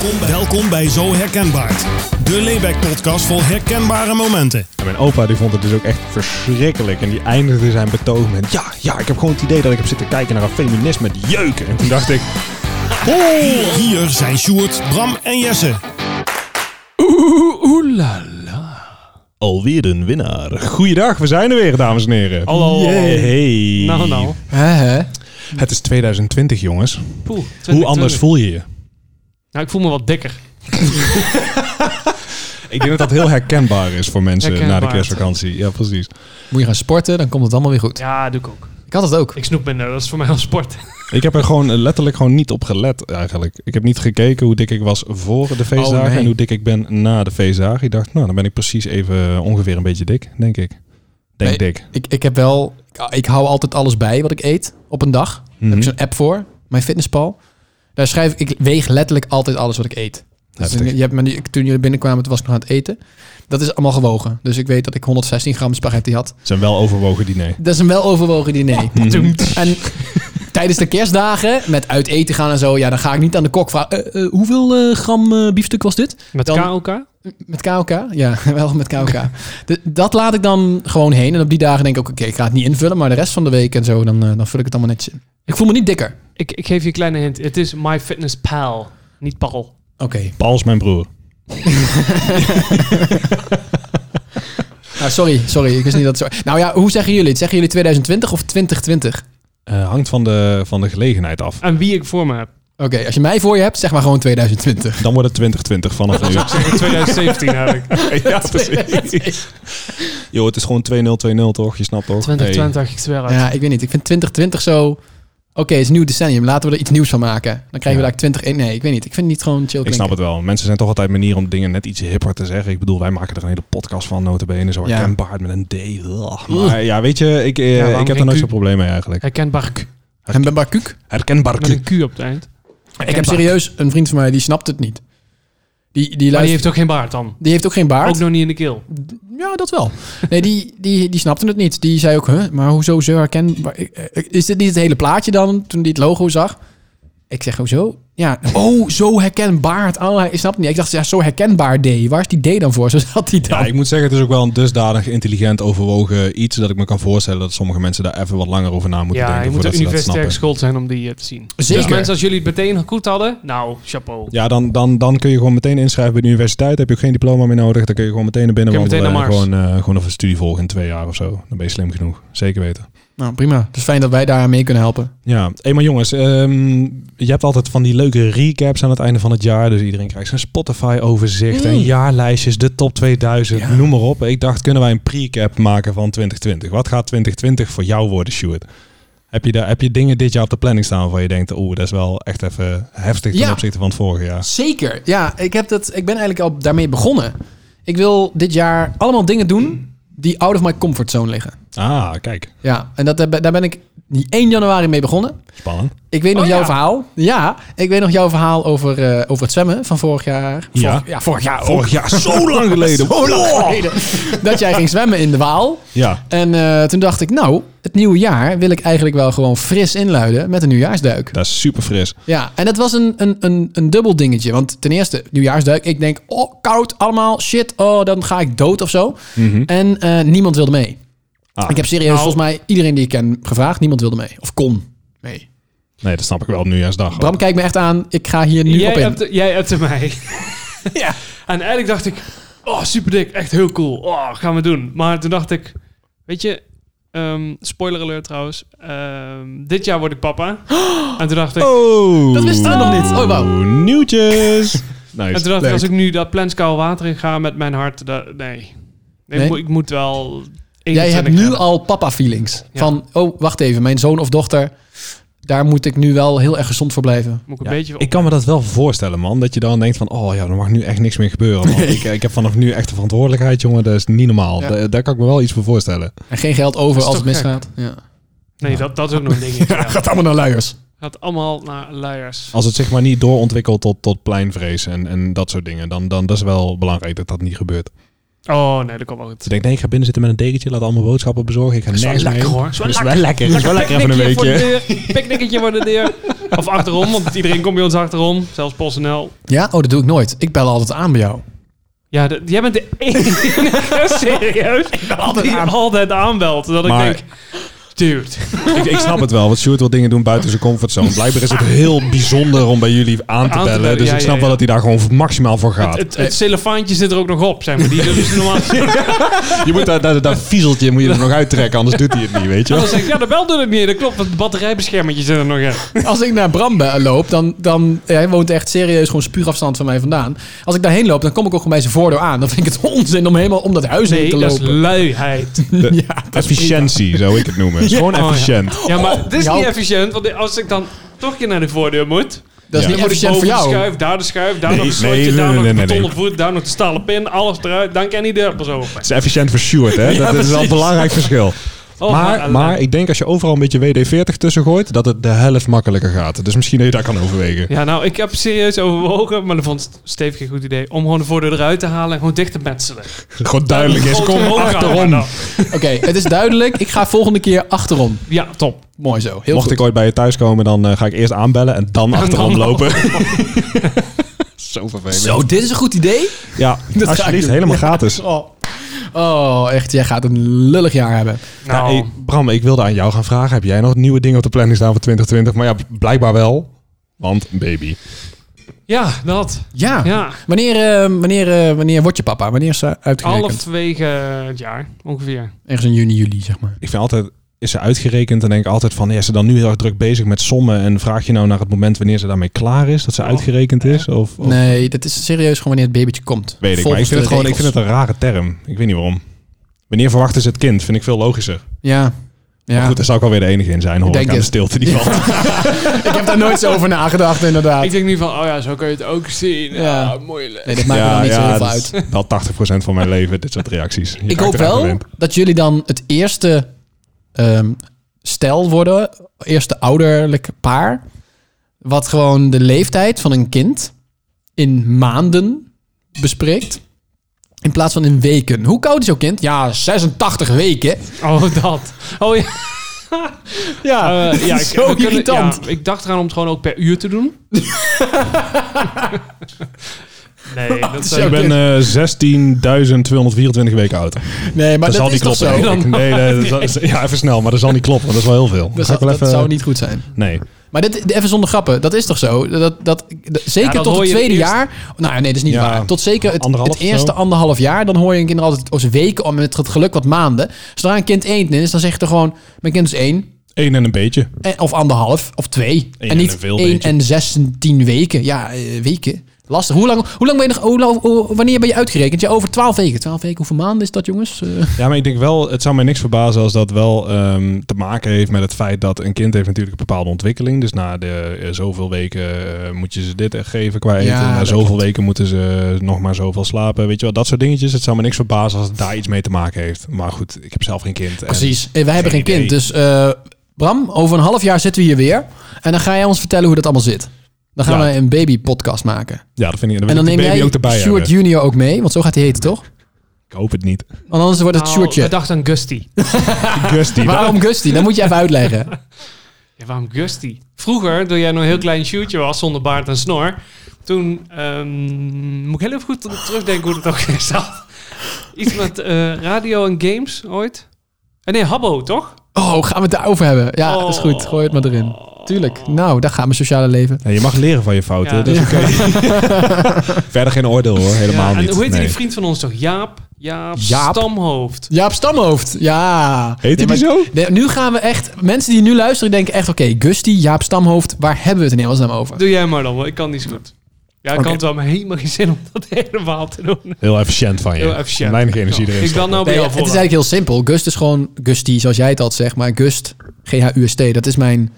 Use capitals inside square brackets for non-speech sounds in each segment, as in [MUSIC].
Welkom, bij- welkom bij Zo Herkenbaar. De Layback-podcast vol herkenbare momenten. En mijn opa die vond het dus ook echt verschrikkelijk. En die eindigde zijn betoog met... Ja, ja, ik heb gewoon het idee dat ik heb zitten kijken naar een feminist met jeuken. En toen dacht ik... Oh, hier zijn Sjoerd, Bram en Jesse. Oeh la la. Alweer een winnaar. Goeiedag, we zijn er weer, dames en heren. Hallo. Hey. Nou, nou. Het is 2020, jongens. Poeh, Hoe 2020. anders voel je je? Nou, ik voel me wat dikker. [LAUGHS] Ik denk dat dat heel herkenbaar is voor mensen na de kerstvakantie. Ja, precies. Moet je gaan sporten, dan komt het allemaal weer goed. Ja, doe ik ook. Ik had het ook. Ik snoep minder, dat is voor mij al sport. [LAUGHS] Ik heb er gewoon letterlijk gewoon niet op gelet eigenlijk. Ik heb niet gekeken hoe dik ik was voor de feestdagen Oh, nee. en hoe dik ik ben na de feestdagen. Ik dacht, nou, dan ben ik precies even ongeveer een beetje dik, denk ik. Denk Nee. dik. Ik, ik heb wel... ik- Ik hou altijd alles bij wat ik eet op een dag. Daar heb ik Mhm. zo'n app voor. Mijn fitnesspal. Daar schrijf ik... Ik weeg letterlijk altijd alles wat ik eet. Dus je hebt me, die- toen jullie binnenkwamen, toen was ik nog aan het eten. Dat is allemaal gewogen. Dus ik weet dat ik 116 gram spaghetti had. Zijn wel overwogen diner. Dat is een wel overwogen diner. [LAUGHS] En tijdens de kerstdagen, met uit eten gaan en zo... Ja, dan ga ik niet aan de kok vragen... "Eh, eh, hoeveel eh, gram eh, biefstuk was dit? Met Dan- KLK? Met KOK? Ja, [LAUGHS] wel met KOK. De- dat laat ik dan gewoon heen. En op die dagen denk ik ook, oké, ik ga het niet invullen. Maar de rest van de week en zo, dan, eh, dan vul ik het allemaal netjes in. Ik voel me niet dikker. Ik, ik geef je een kleine hint. Het is MyFitnessPal, niet Paul. Oké. Paul is mijn broer. Nou, [LAUGHS] sorry, sorry. Ik wist niet dat het zo... Nou ja, hoe zeggen jullie het? Zeggen jullie 2020 of 2020? Eh, hangt van de, van de gelegenheid af. En wie ik voor me heb. Oké, als je mij voor je hebt, zeg maar gewoon 2020. Dan wordt het 2020 vanaf nu. [LAUGHS] Ik zeg 2017 eigenlijk. ja, [LAUGHS] precies. Yo, het is gewoon 2020 toch? Je snapt toch? 2020, ik zweer het. Ja, ik weet niet. Ik vind 2020 zo... Oké, het is een nieuw decennium. Laten we er iets nieuws van maken. Dan krijgen we Ja. daar 20... Nee, ik weet niet. Ik vind het niet gewoon chill Ik snap het wel. Mensen zijn toch altijd manieren om dingen net iets hipper te zeggen. Ik bedoel, wij maken er een hele podcast van, notabene. Zo Ja. herkenbaar met een D. Ugh. Maar ja, weet je, ik, eh, Ja, ik heb er nooit zo'n probleem mee eigenlijk. Herkenbaar Q. En ben Barkuk. Herkenbaar. Met een Q op het eind. Ik heb serieus een vriend van mij, die snapt het niet. Die, die, die heeft ook geen baard dan. die heeft ook geen baard. Ook nog niet in de keel. Ja, dat wel. Nee, die, die, die snapte het niet. Die zei ook, huh, maar hoezo zo herkenbaar? Is dit niet het hele plaatje dan, toen die het logo zag? Ik zeg, hoezo? Ja, oh, zo herkenbaar. Oh, hij snapt het niet. Ik dacht, ja, zo herkenbaar D. Waar is die D dan voor? [LAUGHS] Zo zat hij dan. Ja, ik moet zeggen, het is ook wel een dusdanig intelligent overwogen iets dat ik me kan voorstellen dat sommige mensen daar even wat langer over na moeten Ja, denken je moet dat universitair geschoold zijn om die eh, te zien. Zeker. Dus mensen, als jullie het meteen goed hadden, nou, chapeau. Ja, dan, dan, dan kun je gewoon meteen inschrijven bij de universiteit. Heb je ook geen diploma meer nodig. Dan kun je gewoon meteen naar binnen Kun je wandelen. meteen en gewoon, eh, gewoon even een studie volgen in twee jaar of zo. Dan ben je slim genoeg. Zeker weten. Nou, prima. Het is fijn dat wij daar mee kunnen helpen. Ja, hey, maar jongens, ehm, je hebt altijd van die leuke recaps aan het einde van het jaar. Dus iedereen krijgt zijn Spotify-overzicht en jaarlijstjes, de top 2000, Ja. noem maar op. Ik dacht, kunnen wij een pre-cap maken van 2020? Wat gaat 2020 voor jou worden, Stuart? Heb je, daar, heb je dingen dit jaar op de planning staan waarvan je denkt, oeh, dat is wel echt even heftig ten Ja. opzichte van het vorige jaar? Zeker. Ja, ik, heb dat, ik ben eigenlijk al daarmee begonnen. Ik wil dit jaar allemaal dingen doen die out of my comfort zone liggen. Ah, kijk, Ja, en dat, daar ben ik die 1 januari mee begonnen. spannend. Ik weet nog Oh, jouw ja. verhaal. Ja, ik weet nog jouw verhaal over, eh, over het zwemmen van vorig jaar. Ja. Vorig, ja, vorig jaar ook. Vorig jaar, [LAUGHS] zo lang geleden. Zo lang geleden. Dat jij ging zwemmen in de Waal. Ja, En eh, toen dacht ik, nou, het nieuwe jaar wil ik eigenlijk wel gewoon fris inluiden met een nieuwjaarsduik. dat is super fris. Ja, en dat was een, een, een, een dubbel dingetje. Want ten eerste, nieuwjaarsduik. Ik denk, oh, koud, allemaal, shit, oh, dan ga ik dood of zo. Mhm. En eh, niemand wilde mee. Ah, Ik heb serieus Nou. volgens mij iedereen die ik ken gevraagd. Niemand wilde mee. Of kon mee. Nee, dat snap ik wel op nieuwjaarsdag. Bram kijkt me echt aan. Ik ga hier nu jij, op in. jij appte mij. [LAUGHS] Ja. En eigenlijk dacht ik, oh, super dik, echt heel cool. Oh, gaan we doen. Maar toen dacht ik, weet je, ehm, spoiler alert trouwens. ehm, dit jaar word ik papa. En toen dacht ik, Oh, Dat wisten we nog niet. Oh, wauw. Nieuwtjes. [LAUGHS] en nice. toen dacht ik als ik nu dat planskaal water in ga met mijn hart, dat, nee. nee. Nee? Ik, moet, ik moet wel. Jij 21 hebt nu hebben. al papa-feelings. Ja. Van, oh, wacht even. Mijn zoon of dochter, daar moet ik nu wel heel erg gezond voor blijven. Moet ik een Ja, beetje. ik kan me dat wel voorstellen, man. Dat je dan denkt van, oh ja, er mag nu echt niks meer gebeuren. Man. Ik, ik heb vanaf nu echt de verantwoordelijkheid, jongen. Dat is niet normaal. Da- daar kan ik me wel iets voor voorstellen. En geen geld over als het misgaat. Ja. Nee, dat, dat is ook nog een dingetje. [LAUGHS] ja. Gaat allemaal naar luiers. Gaat allemaal naar luiers. Als het zich maar niet doorontwikkelt tot, tot pleinvrees en, en dat soort dingen, dan, dan dat is wel belangrijk dat dat niet gebeurt. Oh nee, dat komt wel goed. Dus ik denk, nee, ik ga binnen zitten met een dekentje, laat allemaal boodschappen bezorgen. Ik ga is wel nergens lekker, mee. hoor. Is wel Dat is lekker. wel lekker. Dat is wel lekker even een Picknickje voor weekje. de deur. Picknicketje voor de deur. [LAUGHS] Of achterom, want iedereen komt bij ons achterom. Zelfs PostNL. Ja? Oh, dat doe ik nooit. Ik bel altijd aan bij jou. Ja, de- jij bent de [LAUGHS] enige, serieus, altijd die aan. altijd aanbelt. Dat ik denk, dude. [LAUGHS] ik, ik snap het wel, want Sjoerd wil dingen doen buiten zijn comfortzone. Blijkbaar is het heel bijzonder om bij jullie aan te Aan te bellen. bellen, Dus ja, ik snap ja. wel dat hij daar gewoon maximaal voor gaat. Het, het zit er ook nog op, zeg maar. Die dus normaal [LAUGHS] je moet dat, dat, dat viezeltje moet je er nog uittrekken, anders doet hij het niet, weet je wel. Ja, de bel doet het niet. Dat klopt, want het batterijbeschermertje zit er nog in. Als ik naar Bram loop, dan, dan ja, hij woont echt serieus gewoon spuugafstand van mij vandaan. Als ik daarheen loop, dan kom ik ook gewoon bij zijn voordeur aan. Dan vind ik het [LAUGHS] onzin om helemaal om dat huis heen Nee, te dat is lopen. luiheid. De ja, dat is efficiëntie, zou ik het noemen. Het is gewoon Oh, efficiënt. Ja, maar het is jou- niet efficiënt. Want als ik dan toch een keer naar de voordeur moet... Dat is Ja. niet Dan moet ik efficiënt voor boven de jou. schuif, daar de schuif, daar Nee, nog een slotje, nee, daar nee, nog nee, een betonnen voet, daar nog de stalen pin, alles eruit. Dan kan de deur pas open. Het is efficiënt voor Sjoerd, hè? dat is wel een belangrijk verschil. Oh, maar, maar ik denk als je overal een beetje WD-40 tussen gooit, dat het de helft makkelijker gaat. Dus misschien dat je dat kan overwegen. Ja, nou, ik heb serieus overwogen, maar dan vond Steve geen goed idee, om gewoon de voordeur eruit te halen en gewoon dicht te metselen. Gewoon duidelijk is, kom achterom. Oké, het is duidelijk. Ik ga volgende keer achterom. Ja, top. Mooi zo. Heel Mocht goed. ik ooit bij je thuis komen, dan eh, ga ik eerst aanbellen en dan achterom dan- [LAUGHS] lopen. [LAUGHS] Zo vervelend. Zo, dit is een goed idee. Ja, [LAUGHS] Dat alsjeblieft, helemaal gratis. Oh. Oh, echt. Jij gaat een lullig jaar hebben. Nou, hey, Bram, ik wilde aan jou gaan vragen. Heb jij nog nieuwe dingen op de planning staan voor 2020? Maar ja, blijkbaar wel. Want baby. ja, dat. Ja. Ja, Wanneer, eh, wanneer, eh, wanneer word je papa? Wanneer is ze uitgerekend? halverwege het jaar, ongeveer. Ergens in juni, juli, zeg maar. Ik vind altijd, is ze uitgerekend en denk ik altijd van, ja, is ze dan nu heel erg druk bezig met sommen en vraag je nou naar het moment wanneer ze daarmee klaar is, dat ze Oh. uitgerekend is? Of, of- Nee, dat is serieus gewoon wanneer het babytje komt. Weet ik, maar ik vind het gewoon, ik vind het een rare term. Ik weet niet waarom. Wanneer verwachten ze het kind? Vind ik veel logischer. Ja. Maar Ja. goed, daar zou ik alweer de enige in zijn, hoor ik, aan de stilte die valt. [LAUGHS] ik heb daar nooit zo over nagedacht, inderdaad. Ik denk nu van, oh ja, zo kun je het ook zien. Ja. Ja, mooi leven. Nee, dat maakt me dan niet zo heel veel uit. Wel 80% van mijn leven, dit soort reacties. Je Ik hoop wel gewend. dat jullie dan het eerste ehm, stel worden, eerste ouderlijk paar, wat gewoon de leeftijd van een kind in maanden bespreekt. In plaats van in weken. Hoe koud is jouw kind? Ja, 86 weken. Oh, dat. Oh ja. [LAUGHS] Ja, Eh, ja, ik, zo we kunnen- irritant. ja, ik dacht eraan om het gewoon ook per uur te doen. [LAUGHS] nee, [LAUGHS] dat is Ik ben eh 16.224 weken oud. Nee, maar dat, zal dat niet is toch kloppen. zo? Nee, nee, dat zal- [LAUGHS] ja, even snel, maar dat zal niet kloppen. Dat is wel heel veel. Dat, zou, dat niet goed zijn. Nee. Maar dit, even zonder grappen, dat is toch zo? Dat, dat, dat- zeker dat tot het tweede eerst- jaar. Nou, nee, dat is niet Ja, waar. Tot zeker het, eerste anderhalf jaar. Dan hoor je een kind altijd als weken, of met het geluk wat maanden. Zodra een kind één is, dan zeg je toch gewoon... Mijn kind is één, Eén en een beetje. eh, of anderhalf, of twee. Eén en niet en een veel één beetje. en zestien weken. Ja, eh, weken. Lastig. Hoe lang, hoe lang ben je nog... Hoe, lang- hoe- wanneer ben je uitgerekend? Ja, over twaalf weken. Twaalf weken, hoeveel maanden is dat, jongens? [LAUGHS] Ja, maar ik denk wel, het zou mij niks verbazen als dat wel ehm, te maken heeft met het feit dat een kind heeft natuurlijk een bepaalde ontwikkeling. Dus na de eh, zoveel weken eh, moet je ze dit geven qua eten. Ja, na zoveel klopt. weken moeten ze nog maar zoveel slapen. Weet je wel, dat soort dingetjes. Het zou me niks verbazen als het daar iets mee te maken heeft. Maar goed, ik heb zelf geen kind. en- Precies. Eh, wij hebben geen geen kind. Dus eh, Bram, over een half jaar zitten we hier weer. En dan ga jij ons vertellen hoe dat allemaal zit. Dan gaan Ja. we een baby-podcast maken. ja, dat vind ik. Dan En dan ik neem baby jij ook erbij Stuart hebben. Junior ook mee, want zo gaat hij heten, toch? Ik hoop het niet. Want anders wordt het Nou, we dachten aan Gusty. [LAUGHS] Gusty. Waarom Gusty? Dat moet je even uitleggen. [LAUGHS] Ja, waarom Gusty? Vroeger, toen jij nog een heel klein shootje was, zonder baard en snor, toen ehm, moet ik heel even goed terugdenken hoe dat ook is. [LAUGHS] zat. Iets met eh, radio en games ooit. En nee, Habbo, toch? Oh, gaan we het daarover hebben? Ja, dat is goed. Gooi het maar erin. Tuurlijk. Nou, daar gaat mijn sociale leven. Ja, je mag leren van je fouten. Ja. dus oké. [LAUGHS] Verder geen oordeel hoor, helemaal Ja, en niet. hoe heet Nee. die vriend van ons toch? Jaap? Jaap, Jaap. Stamhoofd. Jaap Stamhoofd. Ja. Heet hij Nee, zo? Nee, nu gaan we echt... Mensen die nu luisteren denken echt... Oké, Gusty, Jaap Stamhoofd. Waar hebben we het in hemelsnaam over? Doe jij maar dan, want ik kan niet zo goed. Ja, ik kan het wel, maar helemaal geen zin om dat [LAUGHS] helemaal te doen. Heel efficiënt van je. Heel efficiënt. Weinig energie erin. Ik stoppen. nou bij Nee, jou het is eigenlijk heel simpel. Gust is gewoon Gusty, zoals jij het altijd zegt. Maar Gust, G-H-U-S-T, dat is mijn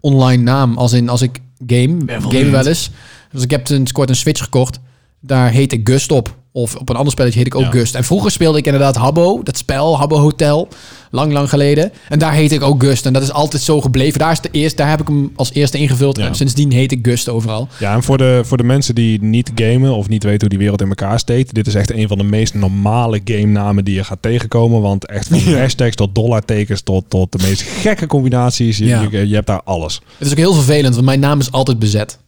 online naam. Als in, als ik game, game wel eens. Dus ik heb sinds kort een Switch gekocht. Daar heet ik Gust op. Of op een ander spelletje heet ik ook Ja. Gust. En vroeger speelde ik inderdaad Habbo, dat spel, Habbo Hotel. Lang, lang geleden. En daar heet ik ook Gust. En dat is altijd zo gebleven. Daar, is de eerste, daar heb ik hem als eerste ingevuld. Ja. En sindsdien heet ik Gust overal. Ja, en voor de, voor de mensen die niet gamen of niet weten hoe die wereld in elkaar steekt, dit is echt een van de meest normale game namen die je gaat tegenkomen. Want echt van hashtags tot dollartekens tot, tot de meest gekke combinaties. Je, je hebt daar alles. Het is ook heel vervelend, want mijn naam is altijd bezet.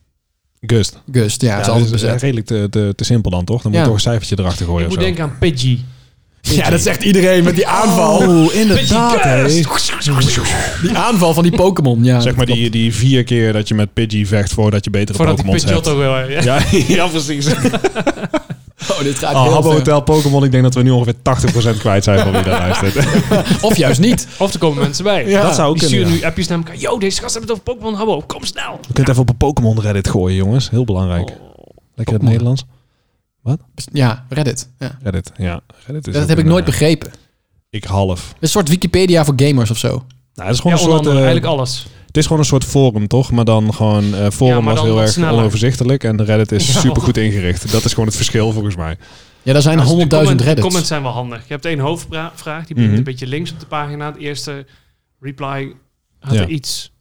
Gust. Gust, ja, het is Ja, altijd is bezet. redelijk te, te, te simpel dan, toch? Dan moet Ja. je toch een cijfertje erachter gooien Ik moet zo. denken aan Pidgey. [LAUGHS] Ja, dat zegt iedereen met die aanval. Oh, inderdaad. hè. Die aanval van die Pokémon, ja. Zeg maar die, die vier keer dat je met Pidgey vecht voordat je betere Voordat ik Pokémons hebt. Pidgeotto wil. Ja. Ja, [LAUGHS] ja, precies. [LAUGHS] [LAUGHS] Oh, dit gaat Oh, heel Habbo. Hotel Pokémon, ik denk dat we nu ongeveer 80% kwijt zijn van wie daar luistert. [LAUGHS] Of juist niet. Of er komen mensen bij. Ja. dat zou ook Die kunnen. sturen ja. nu appjes naar elkaar. Yo, deze gast hebben het over Pokémon Habbo. Kom snel. Je kunt even op een Pokémon Reddit gooien, jongens. Heel belangrijk. Lekker het. Nederlands. Ja, Reddit. Ja. Reddit, ja. Reddit is Dat heb ik nooit eh, begrepen. Ik half. Een soort Wikipedia voor gamers of zo. Nou, het is gewoon een soort. andere, eh, eigenlijk alles. Het is gewoon een soort forum, toch? Maar dan gewoon. eh forum Ja, was heel erg sneller. onoverzichtelijk en de Reddit is Ja. super goed ingericht. Dat is gewoon het verschil volgens mij. Ja, daar zijn Ja, dus honderdduizend Reddits. De comments zijn wel handig. Je hebt één hoofdvraag, die begint Mhm. een beetje links op de pagina. Het eerste reply had Ja. er iets,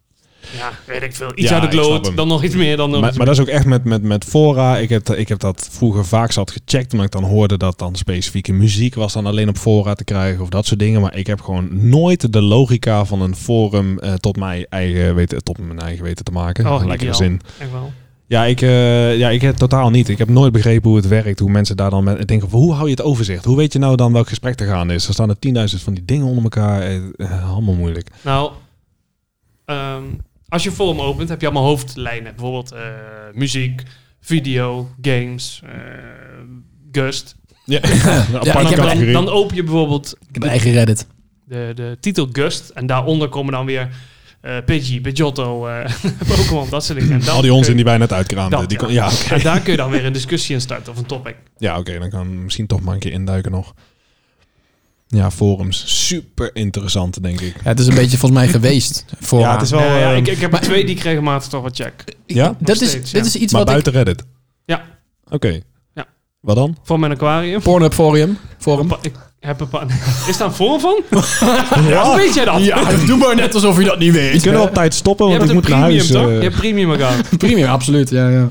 ja, weet ik veel, iets Ja, uit de hem. dan nog iets meer, dan nog Maar, maar dat is ook echt met, met, met fora. Ik heb, ik heb dat vroeger vaak zat gecheckt. Omdat ik dan hoorde dat dan specifieke muziek was dan alleen op fora te krijgen. Of dat soort dingen. Maar ik heb gewoon nooit de logica van een forum eh, tot, mijn eigen weten, tot mijn eigen weten te maken. Oh, Lekkere zin. Echt wel. Ja, ik, eh, ja, ik heb totaal niet. Ik heb nooit begrepen hoe het werkt. Hoe mensen daar dan met denken van hoe hou je het overzicht? Hoe weet je nou dan welk gesprek te gaan is? Er staan er tienduizend van die dingen onder elkaar. Eh, eh, allemaal moeilijk. Nou, ehm, als je forum opent, heb je allemaal hoofdlijnen. Bijvoorbeeld eh, muziek, video, games, eh, Gust. Ja, [LAUGHS] ik heb Dan, dan, open je bijvoorbeeld Ik heb een eigen Reddit. de, de titel Gust. En daaronder komen dan weer eh Pidgey, Pidgeotto, eh [LAUGHS] Pokémon, dat soort dingen. Al die onzin je- die wij net uitkraamden. Dat, die ja. kon- ja. En daar kun je dan weer een discussie in starten of een topic. Ja, oké, dan kan misschien toch maar een keer induiken nog. Ja, forums. Super interessant, denk ik. Ja, het is een beetje volgens mij geweest. Voor Ja, het is wel... Nee, ja, eh, ik, ik heb er maar- twee die ik regelmatig toch wat check. ja? dat is, steeds, dit ja. is iets Maar wat buiten Reddit? Ja. Oké. Ja. Wat dan? Voor mijn aquarium. Pornhub Forum. Forum. Ik heb een paar... [LAUGHS] Is daar een forum van? [LAUGHS] ja. Hoe weet jij dat? Ja, [LAUGHS] doe maar net alsof je dat niet weet. Ik kunnen op tijd stoppen, Je want ik moet naar premium, huis. toch? eh. Je hebt premium account. Premium, absoluut. Ja, ja.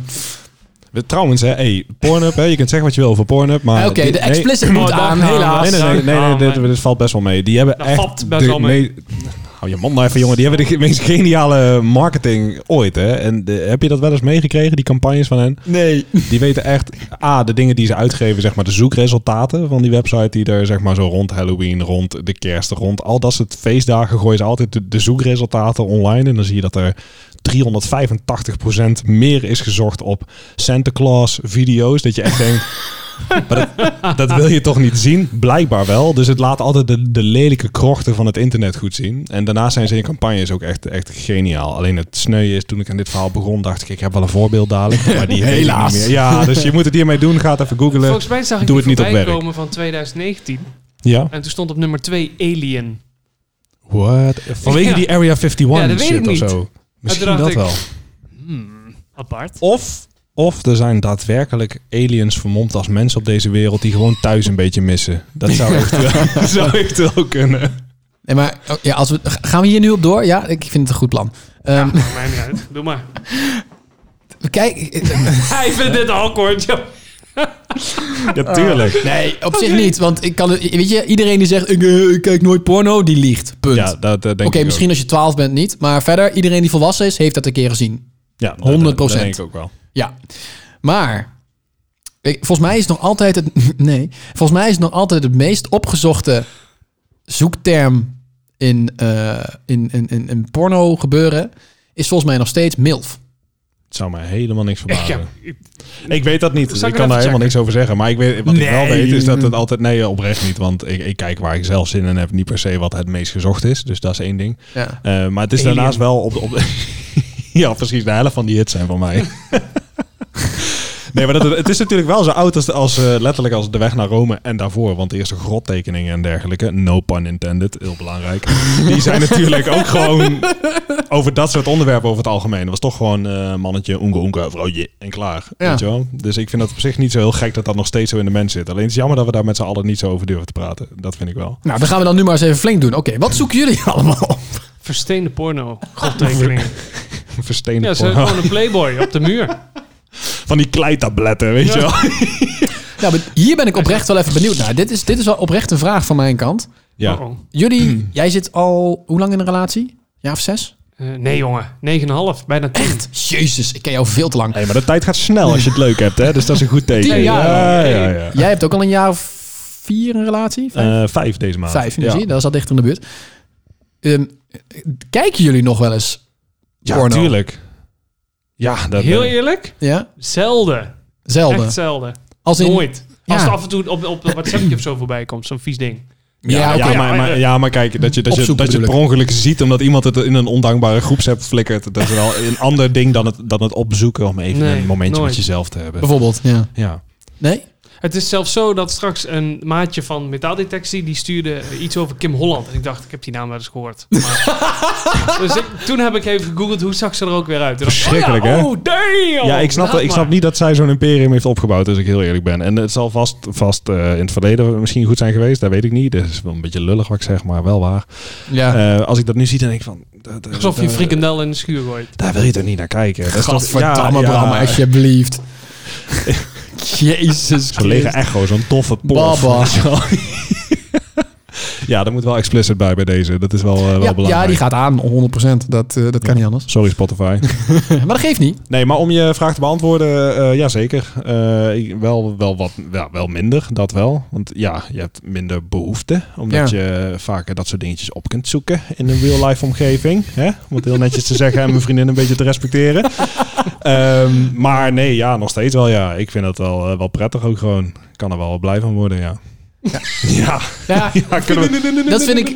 We- Trouwens, hè, hey, Pornhub, hè, je kunt zeggen wat je wil over Pornhub, maar... Oké, de nee, explicit moet Oh, aan, helaas. Nee, nee, nee, nee, nee, dit, valt best wel mee. Die hebben Dat echt valt best de wel mee. me- Hou je mond nou even, jongen. Die hebben de meest geniale marketing ooit, hè. En de- heb je dat wel eens meegekregen, die campagnes van hen? Nee. Die weten echt, A, de dingen die ze uitgeven, zeg maar, de zoekresultaten van die website, die er, zeg maar, zo rond Halloween, rond de kerst, rond al dat soort feestdagen gooien ze altijd de, de zoekresultaten online. En dan zie je dat er 385% meer is gezocht op Santa Claus video's. Dat je echt denkt, [LAUGHS] maar dat, dat wil je toch niet zien? Blijkbaar wel. Dus het laat altijd de, de lelijke krochten van het internet goed zien. En daarna zijn ze in campagnes ook echt, echt geniaal. Alleen het sneu is, toen ik aan dit verhaal begon, dacht ik, ik heb wel een voorbeeld dadelijk. Maar die [LAUGHS] Helaas. niet meer. Ja, dus je moet het hiermee doen. Ga het even googlen. Volgens mij zag ik Doe het niet op werk. komen van 2019. Ja. En toen stond op nummer 2 Alien. What? Vanwege Ja. die Area 51 Ja, dat weet shit ik of zo. Misschien dacht dat ik- wel. Hmm, apart. Of, of er zijn daadwerkelijk aliens vermomd als mensen op deze wereld die gewoon thuis een beetje missen. Dat zou echt wel, [LAUGHS] zou echt wel kunnen. Nee, maar oh, ja, als we, gaan we hier nu op door? Ja, ik vind het een goed plan. Ja, Ehm maakt mij niet uit. Doe maar. [LAUGHS] Kijk, [LAUGHS] Hij vindt dit awkward, joh. [LAUGHS] Ja, tuurlijk. nee, op zich niet. Want ik kan het, weet je, iedereen die zegt, ik, eh, ik kijk nooit porno, die liegt. Punt. Ja, dat eh, denk Oké, misschien ook. als je 12 bent niet. Maar verder, iedereen die volwassen is, heeft dat een keer gezien. Ja, dat- 100%. Dat, dat denk ik ook wel. Ja. Maar, ik, volgens mij is nog altijd het... [LAUGHS] Nee. Volgens mij is het nog altijd het meest opgezochte zoekterm in, eh, in, in, in, in porno gebeuren... is volgens mij nog steeds MILF. Het zou mij helemaal niks [LAUGHS] Ik verbazen. heb, Ik weet dat niet. Ik ik kan daar helemaal checken? niks over zeggen. Maar ik weet, wat ik wel weet is dat het altijd... Nee, oprecht niet. Want ik, ik kijk waar ik zelf zin in heb. Niet per se wat het meest gezocht is. Dus dat is één ding. Ja. Eh, maar het is Alien. daarnaast wel op... de- op [LAUGHS] ja, precies. De helft van die hits zijn van mij. [LAUGHS] Nee, maar dat, het is natuurlijk wel zo oud als, als eh, letterlijk als de weg naar Rome en daarvoor. Want de eerste grottekeningen en dergelijke, no pun intended, heel belangrijk. Die zijn natuurlijk ook gewoon over dat soort onderwerpen over het algemeen. Dat was toch gewoon eh, mannetje, oenke oenke, vrouwtje en klaar. Ja. Weet je wel? Dus ik vind dat op zich niet zo heel gek dat dat nog steeds zo in de mens zit. Alleen het is jammer dat we daar met z'n allen niet zo over durven te praten. Dat vind ik wel. Nou, dan gaan we dan nu maar eens even flink doen. Oké, wat zoeken jullie allemaal op? Versteende porno. Godtekeningen. [LAUGHS] Verstenen Ja, ze porno. gewoon een playboy op de muur. Van die kleitabletten, weet je wel. [LAUGHS] Ja, maar hier ben ik oprecht wel even benieuwd naar. Dit is, dit is wel oprecht een vraag van mijn kant. Ja. Oh, oh. Jullie, jij zit al hoe lang in een relatie? Ja of zes? Eh, nee, jongen. 9,5. Bijna 10. Jezus, ik ken jou veel te lang. Hey, maar de tijd gaat snel als je het leuk hebt, hè? Dus dat is een goed teken. Tien jaar ja, ja, ja. Jij hebt ook al een jaar of vier een relatie? Vijf? Eh, vijf deze maand. Vijf, nu ja. zie je, dat is al dichter in de buurt. Ehm, kijken jullie nog wel eens Ja, porno? tuurlijk. Ja, dat Heel eh, eerlijk? Ja? Zelden. Zelden. Echt zelden. Als in, Nooit. Ja. Als het af en toe op, op een WhatsAppje of zo voorbij komt. Zo'n vies ding. Ja, Ja, ja, oké. maar, maar, ja, maar kijk, dat je, dat je, Opzoeken dat je het per bedoel ongeluk ziet omdat iemand het in een ondankbare groepsapp flikkert. Dat is wel een ander ding dan het, dan het opzoeken om even Nee, een momentje nooit. met jezelf te hebben. Bijvoorbeeld, ja. Ja. Nee? Het is zelfs zo dat straks een maatje van metaaldetectie... die stuurde iets over Kim Holland. En ik dacht, ik heb die naam wel eens gehoord. Maar, [LAUGHS] dus ik- toen heb ik even gegoogeld hoe zag ze er ook weer uit. Dacht Verschrikkelijk, oh ja, hè? Oh, damn! Ja, ik snap, ik snap niet dat zij zo'n imperium heeft opgebouwd, als ik heel eerlijk ben. En het zal vast, vast eh, in het verleden misschien goed zijn geweest, dat weet ik niet. Dat is wel een beetje lullig wat ik zeg, maar wel waar. Ja. Eh, als ik dat nu zie, dan denk ik van... dat- dat- Alsof je frikandel in de schuur gooit. Daar wil je toch niet naar kijken? Dat is toch- Gadverdamme, ja, Bram, ja. alsjeblieft. [LAUGHS] Jezus Zo'n lege echo, zo'n toffe pof. Baba. [LAUGHS] wel. [LAUGHS] ja, dat moet wel explicit bij bij deze. Dat is wel, eh, wel Ja, belangrijk. ja, die gaat aan, 100%. Dat, eh, dat kan niet anders. Sorry Spotify. [LAUGHS] maar dat geeft niet. Nee, maar om je vraag te beantwoorden, eh ja zeker. Wel, wel, wat, ja, wel minder, dat wel. Want ja, je hebt minder behoefte. Omdat je vaker dat soort dingetjes op kunt zoeken in een real-life omgeving. Hè? Om het heel netjes te zeggen en mijn vriendin een beetje te respecteren. [LAUGHS] Ehm, maar nee, ja, nog steeds wel ja. Ik vind dat wel, wel prettig ook gewoon. Ik kan er wel blij van worden, ja. Ja, Ja, we... dat vind ik,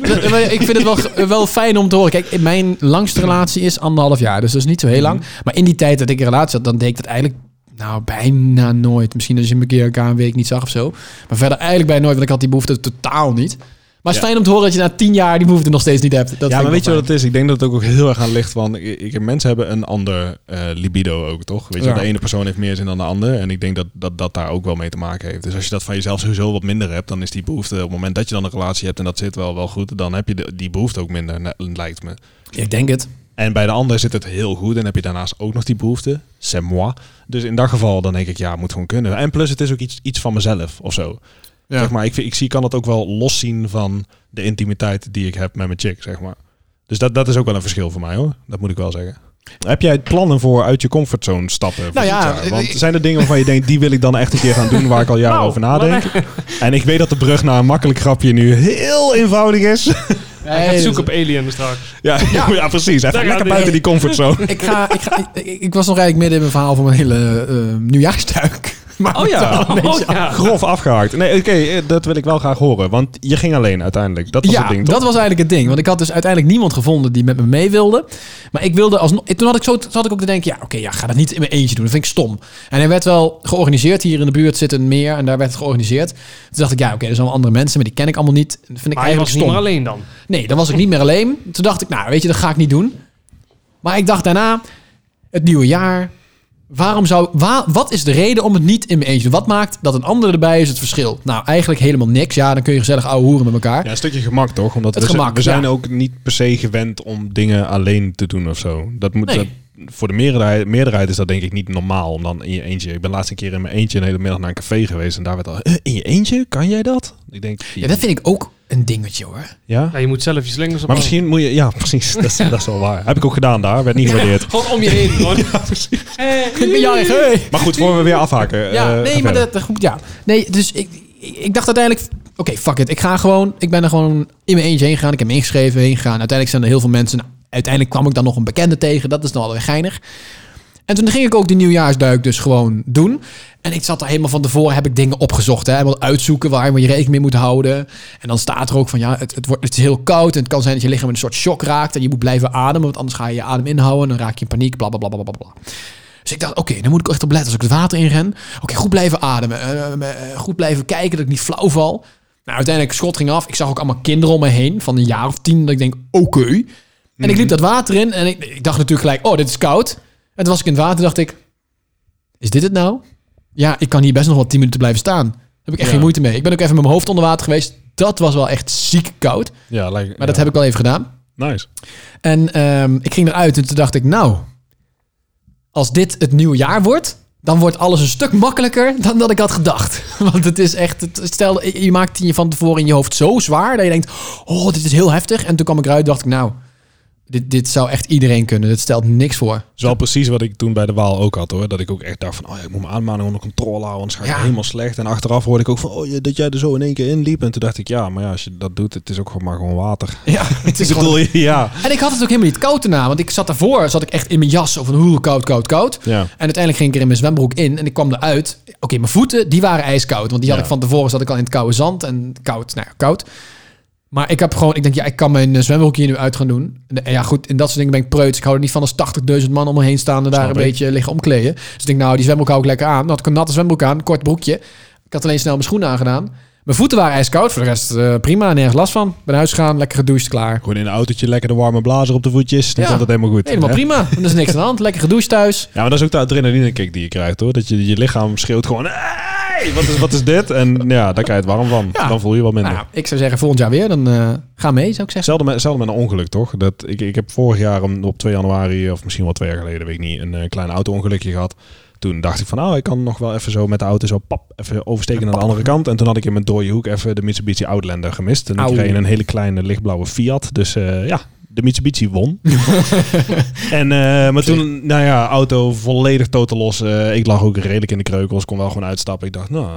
ik vind het wel, wel fijn om te horen. Kijk, mijn langste relatie is anderhalf jaar, dus dat is niet zo heel lang. Maar in die tijd dat ik een relatie had, dan deed ik dat eigenlijk nou bijna nooit. Misschien als je een keer elkaar een week niet zag of zo. Maar verder eigenlijk bijna nooit, want ik had die behoefte totaal niet. Maar het is fijn om te horen dat je na tien jaar die behoefte nog steeds niet hebt. Dat ja, maar weet je wat het is? Ik denk dat het ook heel erg aan ligt van... Ik, ik, mensen hebben een ander eh, libido ook, toch? Weet je, de ene persoon heeft meer zin dan de ander. En ik denk dat, dat dat daar ook wel mee te maken heeft. Dus als je dat van jezelf sowieso wat minder hebt... dan is die behoefte op het moment dat je dan een relatie hebt... en dat zit wel, wel goed, dan heb je de, die behoefte ook minder, lijkt me. Ik denk het. En bij de ander zit het heel goed en heb je daarnaast ook nog die behoefte. C'est moi. Dus in dat geval dan denk ik, ja, moet gewoon kunnen. En plus het is ook iets, iets van mezelf of zo. Ja. Zeg maar, ik, vind- ik zie, kan het ook wel loszien van de intimiteit die ik heb met mijn chick, zeg maar. Dus dat, dat is ook wel een verschil voor mij hoor. Dat moet ik wel zeggen. Heb jij plannen voor uit je comfortzone stappen? Nou ja? Want zijn er dingen waarvan je denkt, die wil ik dan echt een keer gaan doen waar ik al jaren Nou, over nadenk? En ik weet dat de brug naar een makkelijk grapje nu heel eenvoudig is. Gaat zoeken op Alien straks. ja, ja. [LAUGHS] precies. Daar Even lekker buiten die comfortzone. Ik, ga, ik, ga, ik, ik was nog eigenlijk midden in mijn verhaal van mijn hele eh nieuwjaarsduik. [LAUGHS] Maar Oh ja. Oh ja. Grof afgehaakt. Nee, oké, eh, dat wil ik wel graag horen. Want je ging alleen uiteindelijk. Dat was ja, het ding, dat toch? was eigenlijk het ding. Want ik had dus uiteindelijk niemand gevonden die met me mee wilde. Maar ik wilde alsnog... Toen had ik, zo, toen had ik ook te denken... Ja, oké, ja, ga dat niet in mijn eentje doen. Dat vind ik stom. En hij werd wel georganiseerd. Hier in de buurt zit een meer. En daar werd het georganiseerd. Toen dacht ik, ja, oké, er zijn wel andere mensen. Maar die ken ik allemaal niet. Dat vind ik Maar je eigenlijk was niet stom. meer alleen dan. Nee, dan was ik niet meer alleen. Toen dacht ik, nou, weet je, dat ga ik niet doen. Maar ik dacht daarna, het nieuwe jaar. Waarom zou, wa- wat is de reden om het niet in mijn eentje te doen? Wat maakt dat een ander erbij is het verschil? Nou, eigenlijk helemaal niks. Ja, dan kun je gezellig ouwe hoeren met elkaar. Ja, een stukje gemak toch? Omdat Het we, gemak, we zijn ook niet per se gewend om dingen alleen te doen of zo. Dat moet, Nee. dat- voor de meerderheid, meerderheid is dat denk ik niet normaal om dan in je eentje. Ik ben laatst een keer in mijn eentje een hele middag naar een café geweest en daar werd al "Eh, in je eentje kan jij dat? Ik denk Ja, dat vind ik ook een dingetje hoor. ja. Ja, je moet zelf je slingers op. Maar misschien moet je, ja, [LAUGHS] precies. Dat is, dat is wel waar. Heb ik ook gedaan daar, werd niet gewaardeerd. Gewoon om je heen. [LAUGHS] Gewoon. Eh, Ik ben jarig, hey. Maar goed, voor we weer afhaken. Ja, eh, nee, maar verder. dat, goed, ja. Nee, dus ik, ik, dacht uiteindelijk, oké, fuck it. Ik ga gewoon, ik ben er gewoon in mijn eentje heen gegaan. Ik heb me ingeschreven, heen gegaan. Uiteindelijk zijn er heel veel mensen. Nou, uiteindelijk kwam ik dan nog een bekende tegen. Dat is dan wel weer geinig. En toen ging ik ook die nieuwjaarsduik dus gewoon doen. En ik zat er helemaal van tevoren, heb ik dingen opgezocht. Hè? Helemaal uitzoeken waar je rekening mee moet houden. En dan staat er ook van, ja, het, het, wordt, het is heel koud. En het kan zijn dat je lichaam een soort shock raakt. En je moet blijven ademen, want anders ga je je adem inhouden. En dan raak je in paniek, bla, bla, bla, bla, bla. Dus ik dacht, oké, dan moet ik echt op letten als ik het water in ren. Oké, goed blijven ademen. eh, eh, goed blijven kijken dat ik niet flauw val. Nou, uiteindelijk schot ging af. Ik zag ook allemaal kinderen om me heen van een jaar of tien. Dat ik denk, oké. En ik liep dat water in en ik, ik dacht natuurlijk gelijk, oh, dit is koud. En toen was ik in het water dacht ik, is dit het nou? Ja, ik kan hier best nog wel tien minuten blijven staan. Daar heb ik echt Ja. geen moeite mee. Ik ben ook even met mijn hoofd onder water geweest. Dat was wel echt ziek koud. Ja, lijkt- Maar dat heb ik wel even gedaan. Nice. En ehm, ik ging eruit en toen dacht ik, nou, als dit het nieuwe jaar wordt, dan wordt alles een stuk makkelijker dan dat ik had gedacht. [LAUGHS] Want het is echt, het, stel, je maakt je van tevoren in je hoofd zo zwaar dat je denkt, oh, dit is heel heftig. En toen kwam ik eruit dacht ik, nou, dit, dit zou echt iedereen kunnen. Dit stelt niks voor. Dat is wel precies wat ik toen bij de Waal ook had hoor. Dat ik ook echt dacht van, oh ja, ik moet mijn ademhaling onder controle houden, anders ga ik Ja. helemaal slecht. En achteraf hoorde ik ook van, oh ja, dat jij er zo in één keer in liep. En toen dacht ik, ja, maar ja, als je dat doet, het is ook gewoon maar gewoon water. [LAUGHS] Ja, het is gewoon... bedoel, [LAUGHS] ja. En ik had het ook helemaal niet koud daarna. Want ik zat daarvoor, zat ik echt in mijn jas. Of een hoe koud, koud, koud. Ja. En uiteindelijk ging ik er in mijn zwembroek in en ik kwam eruit. Oké, mijn voeten, die waren ijskoud. Want die had ik van tevoren, zat ik al in het koude zand. En koud, nou ja, koud. Maar ik heb gewoon, ik denk, ja, ik kan mijn eh, zwembroek hier nu uit gaan doen. En ja, goed, in dat soort dingen ben ik preuts. Ik hou er niet van als 80.000 man om me heen staan en daar een beetje liggen omkleden. Dus ik denk, nou, die zwembroek hou ik lekker aan. Dan had ik een natte zwembroek aan, kort broekje. Ik had alleen snel mijn schoenen aangedaan. Mijn voeten waren ijskoud, voor de rest eh, prima, nergens last van. Ben naar huis gegaan, lekker gedoucht, klaar. Gewoon in een autootje lekker de warme blazer op de voetjes. Dan Ja. komt helemaal goed. Helemaal hè? prima, er is niks aan de hand. Lekker gedoucht thuis. Ja, maar dat is ook de adrenaline kick die je krijgt hoor. Dat je je lichaam schreeuwt gewoon, hey, wat is, wat is dit? En ja, daar krijg je het warm van. Ja. Dan voel je je wat minder. Nou, ik zou zeggen, volgend jaar weer, dan eh, ga mee, zou ik zeggen. Hetzelfde met, een ongeluk, toch? Dat, ik, ik heb vorig jaar om- op 2 januari, of misschien wel twee jaar geleden, weet ik niet, een eh, klein auto-ongelukje gehad. Toen dacht ik van, nou, ik kan nog wel even zo met de auto zo pap, even oversteken naar de andere kant. En toen had ik in mijn dode hoek even de Mitsubishi Outlander gemist. En ik een hele kleine lichtblauwe Fiat. Dus eh, ja, de Mitsubishi won. [LAUGHS] en, eh, maar toen, nou ja, auto volledig totaal los. Ik lag ook redelijk in de kreukels, kon wel gewoon uitstappen. Ik dacht, nou,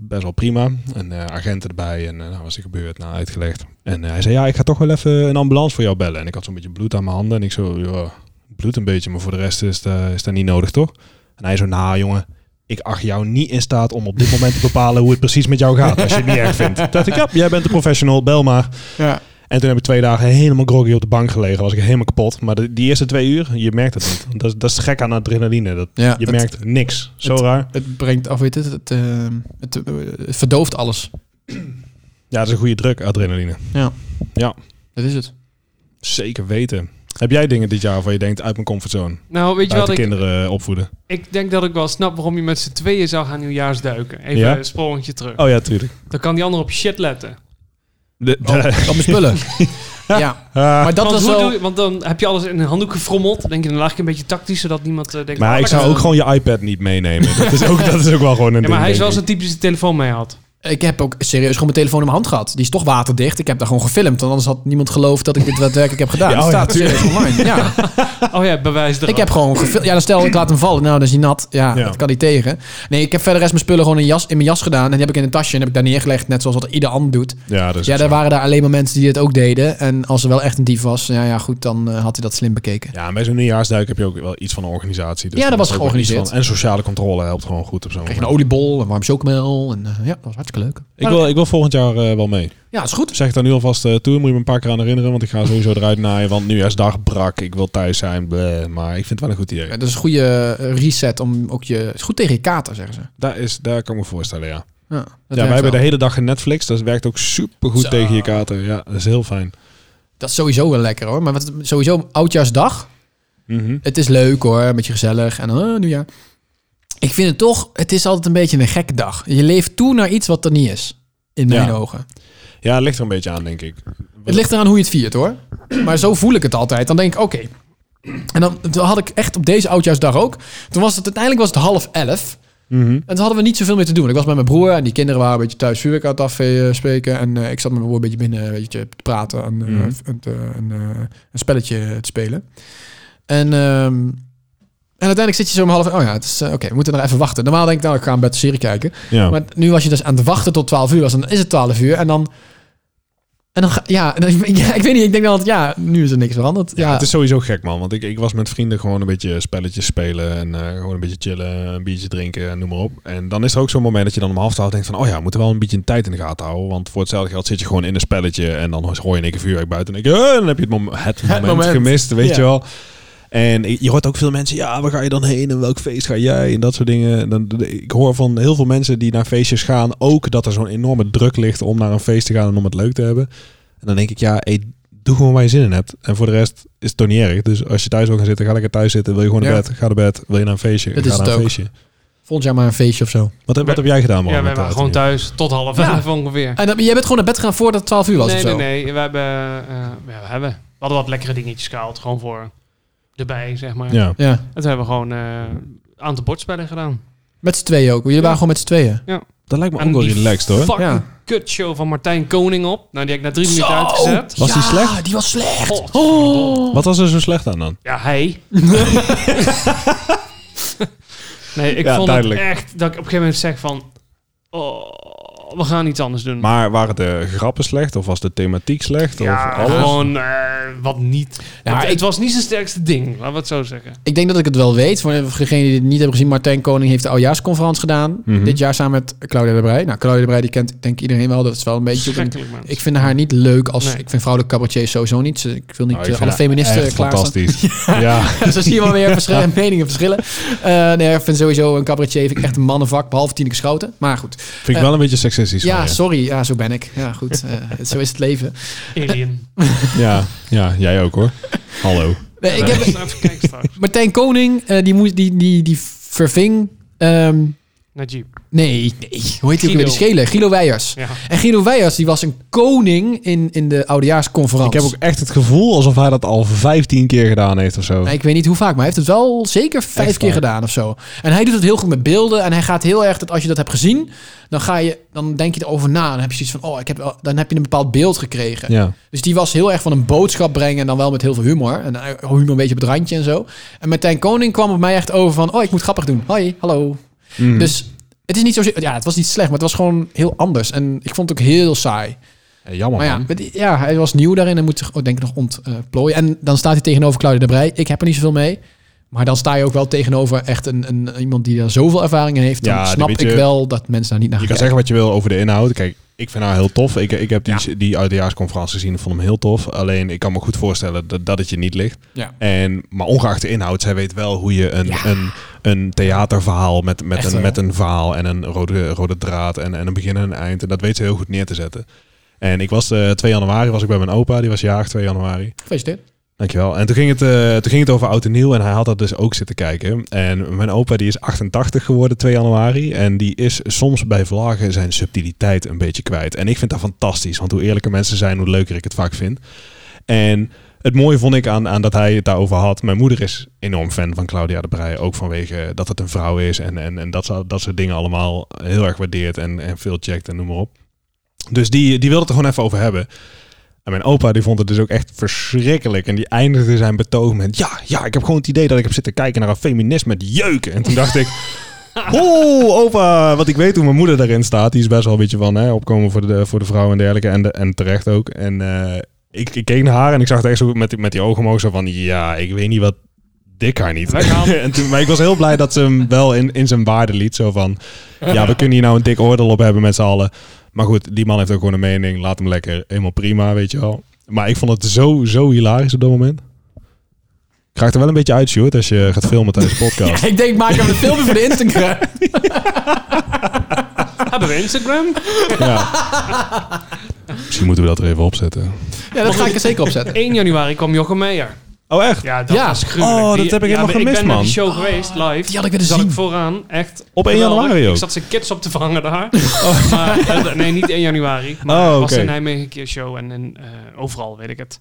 best wel prima. En eh, agenten erbij en eh, nou, was er gebeurd, nou, uitgelegd. En hij zei, ja, ik ga toch wel even een ambulance voor jou bellen. En ik had zo'n beetje bloed aan mijn handen. En ik zo, ja, bloed een beetje, maar voor de rest is, dat- is dat niet nodig, toch? En hij zo, nou jongen, ik acht jou niet in staat om op dit moment te bepalen hoe het precies met jou gaat. Als je het niet erg vindt. Dacht ik, ja, jij bent een professional, bel maar. Ja. En toen heb ik twee dagen helemaal groggy op de bank gelegen. Was ik helemaal kapot. Maar de, die eerste twee uur, je merkt het niet. Dat, is- dat is gek aan adrenaline. Dat, Ja, je het- merkt niks. Zo het- raar. Het brengt, of weet het, het, eh, het, eh, het verdooft alles. Ja, dat is een goede druk, adrenaline. Dat is het. Zeker weten. Heb jij dingen dit jaar waarvan je denkt, uit mijn comfortzone? Nou, weet je wat de ik... kinderen opvoeden? Ik denk dat ik wel snap waarom je met z'n tweeën zou gaan nieuwjaarsduiken. Even Ja? een sprongetje terug. Oh ja, tuurlijk. Dan kan die ander op je shit letten. De, Oh, op mijn spullen. [LAUGHS] ja. Maar dat want, was hoe wel... doe je- want dan heb je alles in een handdoek gefrommeld. Dan denk je, dan lag ik een beetje tactisch, zodat niemand eh, denkt... maar oh, ik zou ook gewoon je iPad niet meenemen. Dat is ook, [LAUGHS] dat is ook wel gewoon een Ja, maar ding, hij is wel zo'n typische die telefoon mee had. Ik heb ook serieus gewoon mijn telefoon in mijn hand gehad. Die is toch waterdicht. Ik heb daar gewoon gefilmd. Want anders had niemand geloofd dat ik dit daadwerkelijk heb gedaan. Ja, Het oh ja, staat serieus online. Ja. [LAUGHS] Oh ja, bewijs erop. Ik heb gewoon gefilmd. Ja, dan stel ik laat hem vallen. Nou, dan is hij nat. Ja, Ja. dat kan niet tegen. Nee, ik heb verder rest mijn spullen gewoon in, jas, in mijn jas gedaan. En die heb ik in een tasje en heb ik daar neergelegd. Net zoals wat ieder ander doet. Ja, is Ja, daar waren daar alleen maar mensen die het ook deden. En als er wel echt een dief was, ja, ja goed, dan eh, had hij dat slim bekeken. Ja, bij zo'n nieuwjaarsduik heb je ook wel iets van een organisatie. Dus Ja, dat was georganiseerd. En sociale controle helpt gewoon goed op zo'n een oliebol, een warm chocomel. En eh, ja, dat was hartstikke leuk. Ik wil, ik wil volgend jaar eh, wel mee. Ja, is goed. Zeg ik daar nu alvast uh, toe. Moet je me een paar keer aan herinneren. Want ik ga sowieso [LAUGHS] eruit naaien. Want nieuwjaarsdag brak. Ik wil thuis zijn. bleh. maar ik vind het wel een goed idee. Ja, dat is een goede eh, reset om ook je... Het is goed tegen je kater, zeggen ze. Daar, is, daar kan ik me voorstellen, ja. Ja, ja, wij hebben de hele dag in Netflix. Dat werkt ook super goed tegen je kater. Ja, dat is heel fijn. Dat is sowieso wel lekker hoor. Maar wat, sowieso oudjaarsdag. Mhm. Het is leuk hoor, een beetje gezellig. En dan uh, nieuwjaar. Ik vind het toch, het is altijd een beetje een gekke dag. Je leeft toe naar iets wat er niet is. In mijn Ja. ogen. Ja, het ligt er een beetje aan, denk ik. Het ligt eraan hoe je het viert hoor. Maar zo voel ik het altijd. Dan denk ik, oké. En dan had ik echt op deze oudjaarsdag ook. Toen was het uiteindelijk was het half elf. Mhm. En toen hadden we niet zoveel meer te doen. Ik was met mijn broer en die kinderen waren een beetje thuis vuurwerk aan het afspreken. En eh, ik zat met mijn broer een beetje binnen een beetje te praten en, eh, Mhm. en te- een, eh, een spelletje te spelen. En, ehm, en uiteindelijk zit je zo om half... Oh ja, het is eh, oké, we moeten nog even wachten. Normaal denk ik, nou, ik ga een bed serie kijken. Ja. Maar nu was je dus aan het wachten tot 12 uur was. En dan is het 12 uur. En dan... En dan ja, en dan, [LAUGHS] ja, ik weet niet. Ik denk altijd, ja, nu is er niks veranderd. Ja, Ja, het is sowieso gek, man. Want ik, ik was met vrienden gewoon een beetje spelletjes spelen. En eh, gewoon een beetje chillen, een biertje drinken en noem maar op. En dan is er ook zo'n moment dat je dan om half twaalf denkt van... Oh ja, we moeten wel een beetje een tijd in de gaten houden. Want voor hetzelfde geld zit je gewoon in een spelletje. En dan hoor je in één keer vuurwerk buiten. En denk je, "Eh," dan heb je het, mom het moment, moment. gemist, weet Ja. je wel. En je hoort ook veel mensen, ja, waar ga je dan heen en welk feest ga jij en dat soort dingen. En dan, ik hoor van heel veel mensen die naar feestjes gaan ook dat er zo'n enorme druk ligt om naar een feest te gaan en om het leuk te hebben. En dan denk ik, ja, hey, doe gewoon waar je zin in hebt. En voor de rest is het toch niet erg. Dus als je thuis wil gaan zitten, ga lekker thuis zitten. Wil je gewoon naar Ja. bed, ga naar bed. Wil je naar een feestje, Dat ga is naar een ook. feestje. Volgend jaar maar een feestje of zo. Wat, heb- wat heb jij gedaan, man? Ja, de waren gewoon thuis tot half Ja. elf ongeveer. En dan, jij bent gewoon naar bed gegaan voordat het 12 uur was nee, of nee, zo? nee. We hebben, eh, ja, we hebben we hadden wat lekkere dingetjes gehaald. Gewoon voor erbij, zeg maar. Ja. Ja, En toen hebben we gewoon eh, een aantal bordspellen gedaan. met z'n tweeën ook. Jullie waren gewoon met z'n tweeën. Dat lijkt me En ook wel relaxed, hoor. Fucking Ja. kutshow van Martijn Koning op. Nou, die heb ik na drie minuten uitgezet. Was die Ja, slecht? die was slecht. Godverdomme. Wat was er zo slecht aan dan? Ja, hij. [LAUGHS] nee, ik Ja, vond duidelijk. het echt dat ik op een gegeven moment zeg van... Oh, we gaan iets anders doen. Maar waren de grappen slecht? Of was de thematiek slecht? ja, of alles? gewoon eh, wat niet. Ja, het, ik- het was niet zijn sterkste ding, laten we het zo zeggen. Ik denk dat ik het wel weet. Voor degenen die het niet hebben gezien, Martijn Koning heeft de oudjaarsconferentie gedaan. Mhm. Dit jaar samen met Claudia de Brij. Nou, Claudia de Brij, die kent denk ik iedereen wel. Dat is wel een beetje... een- ik vind haar niet leuk als... Nee. Ik vind vrouwelijke cabaretiers sowieso niet. Ik wil niet Nou, ik eh, alle feministen echt klaarstaan. fantastisch. [LAUGHS] ja. Dus [LAUGHS] dan zie je wel weer verschillende meningen verschillen. Eh, nee, ik vind sowieso een cabaretier vind ik echt een mannenvak. Behalve Tineke Schouten. Maar goed. Vind ik wel een beetje Ja, van je. sorry. Ja, zo ben ik. Ja, goed. Eh, zo is het leven. Alien. [LAUGHS] Ja, ja, jij ook hoor. Hallo. Nee, ik heb, Even kijken straks. Martijn Koning, eh, die, moest, die, die, die verving... ehm, Najib. nee, nee. Hoe heet die ook weer? Die schelen. Guido Weijers. Ja. En Guido Weijers, die was een koning in, in de Ik oudejaarsconferentie. heb ook echt het gevoel alsof hij dat al 15 keer gedaan heeft of zo. Nou, ik weet niet hoe vaak, maar hij heeft het wel zeker vijf Echt keer waar? gedaan of zo. En hij doet het heel goed met beelden. En hij gaat heel erg dat als je dat hebt gezien, dan ga je, dan denk je erover na. Dan heb je zoiets van, oh, ik heb, dan heb je een bepaald beeld gekregen. Ja. Dus die was heel erg van een boodschap brengen en dan wel met heel veel humor. En eh, humor een beetje op het randje en zo. En Martijn Koning kwam op mij echt over van, oh, ik moet grappig doen. Hoi, hallo. Mhm. Dus het is niet zo, ja, het was niet slecht, maar het was gewoon heel anders. En ik vond het ook heel saai. Ja, jammer Maar ja, man. met- ja, hij was nieuw daarin en moet zich ook denk ik nog ontplooien. En dan staat hij tegenover Claudia de Brij. Ik heb er niet zoveel mee. Maar dan sta je ook wel tegenover echt een, een, iemand die daar zoveel ervaring in heeft. Dan Ja, snap ik je- wel dat mensen daar niet naar Je gaan kan kijken. zeggen wat je wil over de inhoud. Kijk, ik vind haar heel tof. Ik, ik heb die, die oudejaarsconferentie gezien. Ik vond hem heel tof. Alleen, ik kan me goed voorstellen dat, dat het je niet ligt. Ja. En, maar ongeacht de inhoud, zij weet wel hoe je een, Ja. een, een theaterverhaal met, met, Echt een, met een verhaal en een rode, rode draad en, en een begin en een eind. En dat weet ze heel goed neer te zetten. En ik was eh 2 januari was ik bij mijn opa. Die was jarig 2 januari. Gefeliciteerd. Dankjewel. En toen ging, het, eh, toen ging het over oud en nieuw en hij had dat dus ook zitten kijken. En mijn opa die is 88 geworden 2 januari. En die is soms bij vlagen zijn subtiliteit een beetje kwijt. En ik vind dat fantastisch. Want hoe eerlijker mensen zijn, hoe leuker ik het vaak vind. En het mooie vond ik aan, aan dat hij het daarover had. Mijn moeder is enorm fan van Claudia de Breij. Ook vanwege dat het een vrouw is. En, en, en dat, dat soort dingen allemaal heel erg waardeert. En, en veel checkt en noem maar op. Dus die, die wilde het er gewoon even over hebben. En mijn opa die vond het dus ook echt verschrikkelijk. En die eindigde zijn betoog met... Ja, ja, ik heb gewoon het idee dat ik heb zitten kijken naar een feminist met jeuken. En toen dacht ik... [LAUGHS] Oh, opa, want ik weet hoe mijn moeder daarin staat. Die is best wel een beetje van hè, opkomen voor de, voor de vrouw en dergelijke. En, de, en terecht ook. En eh, ik, ik keek naar haar en ik zag het echt zo met, die- met die ogen omhoog. Zo van, ja, ik weet niet wat dik haar niet. [LAUGHS] En toen, maar ik was heel blij dat ze hem wel in, in zijn waarde liet. Zo van, ja, we kunnen hier nou een dik oordeel op hebben met z'n allen. Maar goed, die man heeft ook gewoon een mening. Laat hem lekker. Helemaal prima, weet je wel. Maar ik vond het zo, zo hilarisch op dat moment. Ik raak er wel een beetje uit, Sjoerd, als je gaat filmen tijdens de [LAUGHS] podcast. Ja, ik denk, maak hem een filmpje voor de Instagram. [LAUGHS] Hebben we Instagram? Ja. Misschien moeten we dat er even opzetten. Ja, dat ga ik er zeker op zetten. [LAUGHS] 1 januari kwam Jochem Meijer. Oh, echt? Ja, dat Ja. was gruwelijk. Oh, dat Die- heb ik helemaal gemist, Ik ben naar man. die show geweest, live. Die had ik willen Zat zien. ik vooraan, echt. Op 1 geweldig. januari ook? Ik zat zijn kids op te vangen daar. [LAUGHS] Maar, eh, nee, niet 1 januari. Maar Oh, het was in Nijmegen een keer show en, en eh, overal, weet ik het.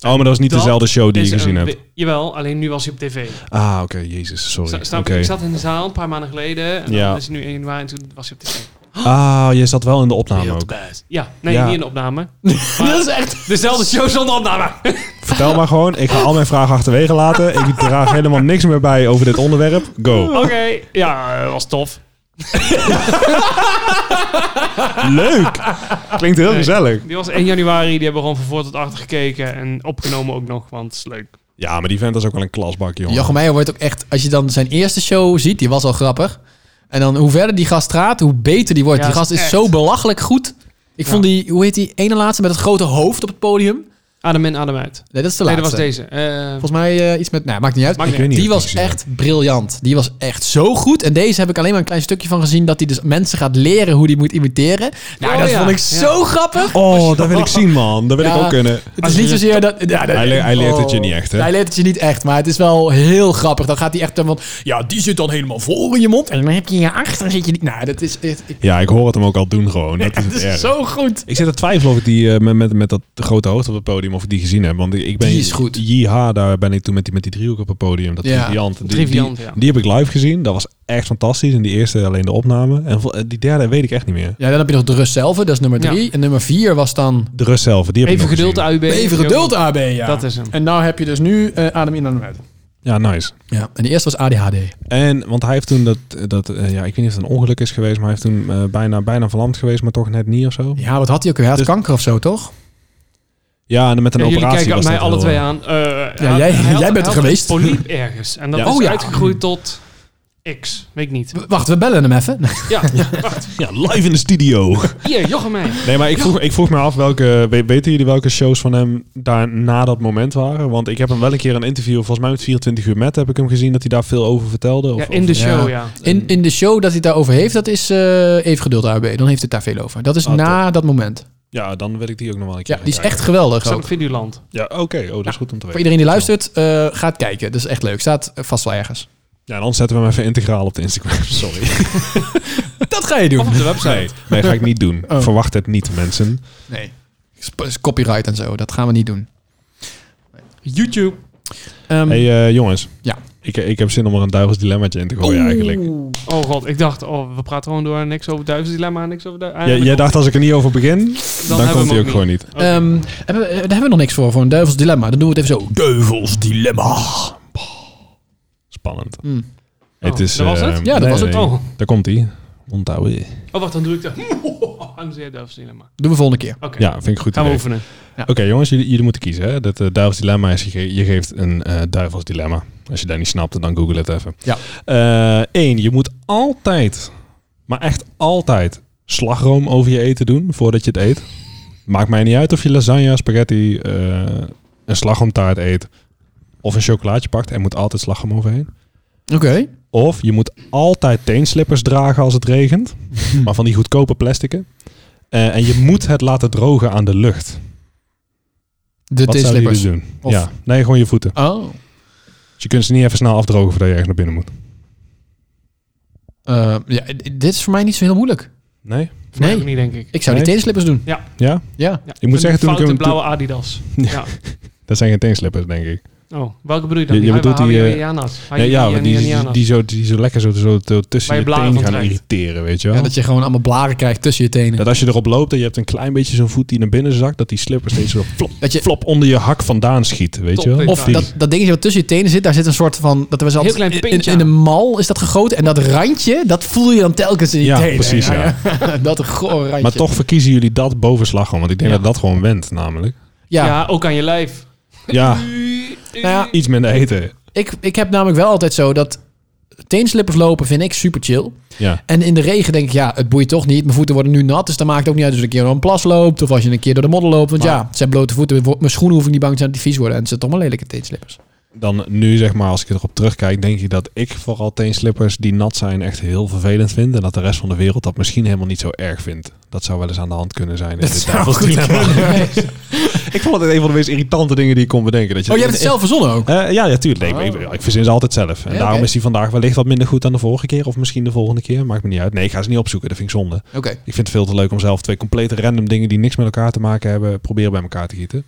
Oh, maar dat was niet Dat dezelfde show die je gezien hebt. Jawel, alleen nu was hij op tv. Ah, oké. Jezus, sorry. Sta-? Ik zat in de zaal een paar maanden geleden. En Ja. dan is hij nu 1 januari en toen was hij op tv. Ah, je zat wel in de opname ook. Ja, nee, Ja. niet in de opname. [LAUGHS] Dat is echt... Dezelfde show zonder opname. [LAUGHS] Vertel maar gewoon. Ik ga al mijn vragen achterwege laten. Ik draag helemaal niks meer bij over dit onderwerp. Go. Oké, ja, eh, was tof. [LAUGHS] Leuk. Klinkt heel Nee. gezellig. Die was 1 januari, die hebben gewoon van voor tot achter gekeken en opgenomen ook nog, want het is leuk. Ja, maar die vent is ook wel een klasbak, jongen. Jochem Meijer wordt ook echt... Als je dan zijn eerste show ziet, die was al grappig. En dan hoe verder die gast gaat, hoe beter die wordt. Ja, die gast is is echt. zo belachelijk goed. Ik Ja. vond die, hoe heet die ene laatste met het grote hoofd op het podium? Adem in, adem uit. Nee, dat is de Nee, dat was deze. Eh, Volgens mij eh, iets met... Nou, maakt niet uit. Maakt niet Ik weet niet die was echt briljant. Die was echt zo goed. En deze heb ik alleen maar een klein stukje van gezien... dat hij dus mensen gaat leren hoe die moet imiteren. Nou, Oh, dat ja. vond ik Ja. zo grappig. Oh, dat wil ik zien, man. Dat wil Ja. ik ook kunnen. Het is niet zozeer dat... Ja, dat- Hij le- hij leert het je niet echt, hè? Hij leert het je niet echt, maar het is wel heel grappig. Dan gaat hij echt... Want, ja, die zit dan helemaal voor in je mond. En dan heb je je achter, zit je niet... Nou, dat is... echt- ik- Ja, ik hoor het hem ook al doen gewoon. Dat is het het is zo goed. Ik zit te twijfelen of ik die eh, met, met, met dat grote hoofd op het podium, of die gezien heb. Want ik, ben Die is goed. Jiha, daar ben ik toen met die, met die driehoek op het podium. Dat Ja. Triviant. Die, Triviant, die, ja. die heb ik live gezien. Dat was echt fantastisch. En die eerste alleen de opname. En vol- die derde weet ik echt niet meer. Ja, dan heb je nog de rust zelf. Dat is nummer Ja. drie. En nummer vier was dan... De rust zelf, die heb Even ik nog geduld, gezien. AUB. Even geduld, AB, ja. Dat is hem. En nou heb je dus nu eh, adem in, adem uit. Ja, nice. Ja, en de eerste was ADHD. En, want hij heeft toen dat, dat eh, ja, ik weet niet of het een ongeluk is geweest, maar hij heeft toen eh, bijna, bijna verlamd geweest, maar toch net niet of zo. Ja, wat had hij ook weer? Hij had Dus- kanker of zo, toch? Ja, en met een Ja, jullie operatie kijken was mij alle twee aan. Eh, Ja, jij- hij had- jij bent er geweest. Polyp ergens. En dat [LAUGHS] Ja. is Oh, ja. uitgegroeid tot X. Weet ik niet. W- Wacht, we bellen hem even. [LAUGHS] Ja, wacht. Ja, live in de studio. Hier, Jochem mij. Nee, maar ik vroeg, ik vroeg me af welke, we- weten jullie welke shows van hem daar na dat moment waren? Want ik heb hem wel een keer een interview, volgens mij met 24 uur met, heb ik hem gezien dat hij daar veel over vertelde. Of, Ja, in de show, Ja. ja. In, in de show dat hij het daarover heeft, dat is eh, even geduld, AB. Dan heeft hij het daar veel over. Dat is Ah, na dat moment. Ja, dan wil ik die ook nog wel een keer Ja, die is echt geweldig. Staat op ook. Videoland. kijken. Ja, oké. Oh, dat is goed om te Voor weten. iedereen die luistert, eh gaat kijken. Dat is echt leuk. Staat vast wel ergens. Ja, dan zetten we hem even integraal op de Instagram. [LAUGHS] Sorry. [LAUGHS] Dat ga je doen. Of op de website. Nee, nee, ga ik niet doen. Oh. Verwacht het niet, mensen. Nee. Is Copyright en zo. Dat gaan we niet doen. YouTube. Ehm, hey, eh, jongens. Ja. Ik, ik heb zin om er een duivels dilemmaatje in te gooien eigenlijk. Oh god, ik dacht, oh, we praten gewoon door. Niks over Duivels Dilemma, niks over... Du- Jij, jij dacht als ik er niet over begin, dan, hebben we komt hij ook gewoon niet. Ehm, hebben we, daar hebben we nog niks voor, voor een duivels dilemma. Dan doen we het even zo. Duivels dilemma. Spannend. Hm. het is, dat was eh, het? Ja, dat nee, was het. nee. Oh. Daar komt hij. Onthouden. oh, wacht, dan doe ik dat. [LAUGHS] Dan Duivels Dilemma. Doen we volgende keer. Oké, Ja, vind ik goed. gaan we oefenen. Oké jongens, jullie, jullie moeten kiezen. Hè? Dat uh, duivels dilemma is, je, ge- je geeft een eh duivels dilemma. Als je dat niet snapt, dan google het even. Ja. Eén, je moet altijd, maar echt altijd, slagroom over je eten doen voordat je het eet. Maakt mij niet uit of je lasagne, spaghetti, eh, een slagroomtaart eet of een chocolaatje pakt. Er moet altijd slagroom overheen. Oké. Of je moet altijd teenslippers dragen als het regent. [LAUGHS] maar van die goedkope plastieken. Eh, en je moet het laten drogen aan de lucht. De Wat zouden teenslippers. jullie doen? Of- Ja, nee, gewoon je voeten. Oh. Dus je kunt ze niet even snel afdrogen voordat je ergens naar binnen moet. Eh, ja, dit is voor mij niet zo heel moeilijk. Nee? Voor mij Nee. ook niet, denk ik. Ik zou Nee? die teenslippers doen. Ja? Ja. Ja, Ik moet zeggen, toen ik hem- blauwe Adidas. [LAUGHS] Ja. Dat zijn geen teenslippers, denk ik. Oh, welke bedoel je dan? Je- je Die bedoelt die, eh. Ja, ja maar die, die, die, zo, die zo lekker zo, zo, tussen je, tenen gaan irriteren, weet je wel? Ja, dat je gewoon allemaal blaren krijgt tussen je tenen. Dat als je erop loopt en je hebt een klein beetje zo'n voet die naar binnen zakt, dat die slipper steeds zo flop, Dat je, flop onder je hak vandaan schiet, weet Top je wel? of Die- dat, dat dingetje wat tussen je tenen zit, daar zit een soort van... Dat was altijd klein in, pintje in, in aan. een mal is dat gegoten. En dat randje, dat voel je dan telkens in je Ja, tenen. precies, ja. [LAUGHS] dat een goor randje. Maar toch verkiezen jullie dat boven slagroom, want ik denk Ja. dat dat gewoon went, namelijk. Ja, Ja. ook aan je lijf. Ja, [LAUGHS] Nou ja, iets minder eten. ik, ik heb namelijk wel altijd zo dat... Teenslippers lopen vind ik super chill. Ja. En in de regen denk ik, ja, het boeit toch niet. Mijn voeten worden nu nat, dus dan maakt het ook niet uit als je een keer door een plas loopt. Of als je een keer door de modder loopt. Want Maar- ja, het zijn blote voeten. Mijn schoenen hoef ik niet bang te zijn dat die vies worden. En het zijn toch maar lelijke teenslippers. Dan nu, zeg maar, als ik erop terugkijk, denk ik dat ik vooral teenslippers die nat zijn echt heel vervelend vind. En dat de rest van de wereld dat misschien helemaal niet zo erg vindt. Dat zou wel eens aan de hand kunnen zijn. in Dat dit zou goed kunnen. [LAUGHS] Ik vond het een van de meest irritante dingen die ik kon bedenken. Dat je Oh, jij hebt het zelf verzonnen ook? Eh, ja, ja, tuurlijk. Nee, ik, Oh. ik verzin ze altijd zelf. En Ja, daarom is die vandaag wellicht wat minder goed dan de vorige keer. Of misschien de volgende keer. Maakt me niet uit. Nee, ik ga ze niet opzoeken. Dat vind ik zonde. Oké. Ik vind het veel te leuk om zelf twee complete random dingen die niks met elkaar te maken hebben, proberen bij elkaar te gieten.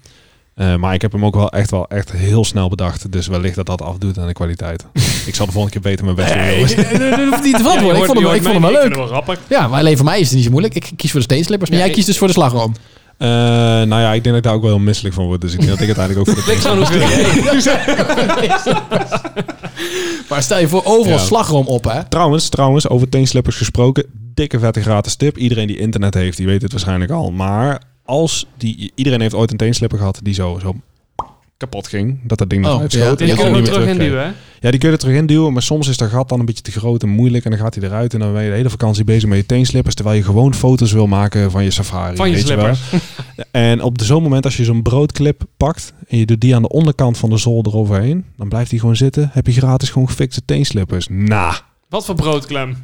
Eh, maar ik heb hem ook wel echt wel echt heel snel bedacht. Dus wellicht dat dat afdoet aan de kwaliteit. [LAUGHS] ik zal de volgende keer beter mijn best doen. jongens. dat hoeft niet te verantwoorden. ik vond hem, ik vond hem wel leuk. wel. Ja, maar alleen voor mij is het niet zo moeilijk. Ik kies voor de steenslippers. Maar Ja, jij kiest dus voor de slagroom. Eh, nou ja, ik denk dat ik daar ook wel heel misselijk van word. Dus ik denk dat ik uiteindelijk ook voor de [LAUGHS] Ik zou nog [LAUGHS] Maar stel je voor overal Ja. slagroom op, hè? Trouwens, trouwens, over teenslippers gesproken. Dikke vette gratis tip. Iedereen die internet heeft, die weet het waarschijnlijk al. Maar als die, iedereen heeft ooit een teenslipper gehad die zo, zo kapot ging. Dat dat ding Oh, nog ja. Die. Ja, kun je er terug in duwen, hè? Ja, die kun je er terug in duwen, maar soms is dat gat dan een beetje te groot en moeilijk en dan gaat hij eruit en dan ben je de hele vakantie bezig met je teenslippers, terwijl je gewoon foto's wil maken van je safari. Van je slippers. [LAUGHS] En op de- zo'n moment als je zo'n broodclip pakt en je doet die aan de onderkant van de zool eroverheen, dan blijft die gewoon zitten. Heb je gratis gewoon gefixte teenslippers. Nah. Wat voor broodklem?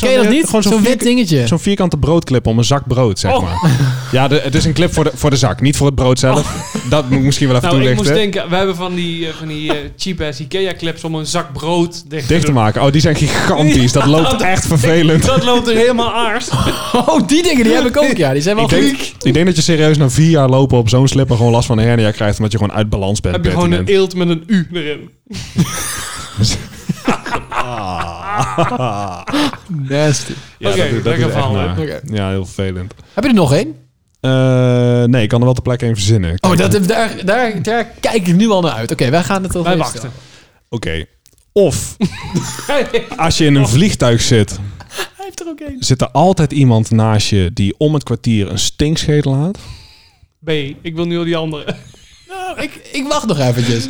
Ken je dat niet? Gewoon Zo'n wit dingetje. Zo'n vierkante broodclip om een zak brood, zeg Oh. maar. Ja, de, het is een clip voor de, voor de zak, niet voor het brood zelf. Dat moet ik misschien wel even Nou, ik toelichten. moest denken, we hebben van die, eh, van die eh, cheap-ass Ikea-clips om een zak brood dicht te Dicht te doen. maken. Oh, die zijn gigantisch. Dat loopt echt vervelend. Dat loopt er helemaal aars. [LAUGHS] Oh, die dingen die heb ik ook. Ja, die zijn wel Ik denk, ik denk dat je serieus na vier jaar lopen op zo'n slipper gewoon last van een hernia krijgt. Omdat je gewoon uit balans bent. Heb je gewoon een eelt met een U erin. [LAUGHS] Nasty. Ja, Oké, dat, dat lekker is echt verhaal, naar. hè? Oké. Ja, heel vervelend. Heb je er nog één? Eh, nee, ik kan er wel ter plekke een verzinnen. Oh, dat, daar, daar, daar kijk ik nu al naar uit. Oké, wij gaan het over Wij wachten. Oké. Of [LAUGHS] als je in een vliegtuig zit, Hij heeft er ook één. zit er altijd iemand naast je die om het kwartier een stinkscheet laat. B, ik wil nu al die andere. Nou, ik, ik wacht nog eventjes.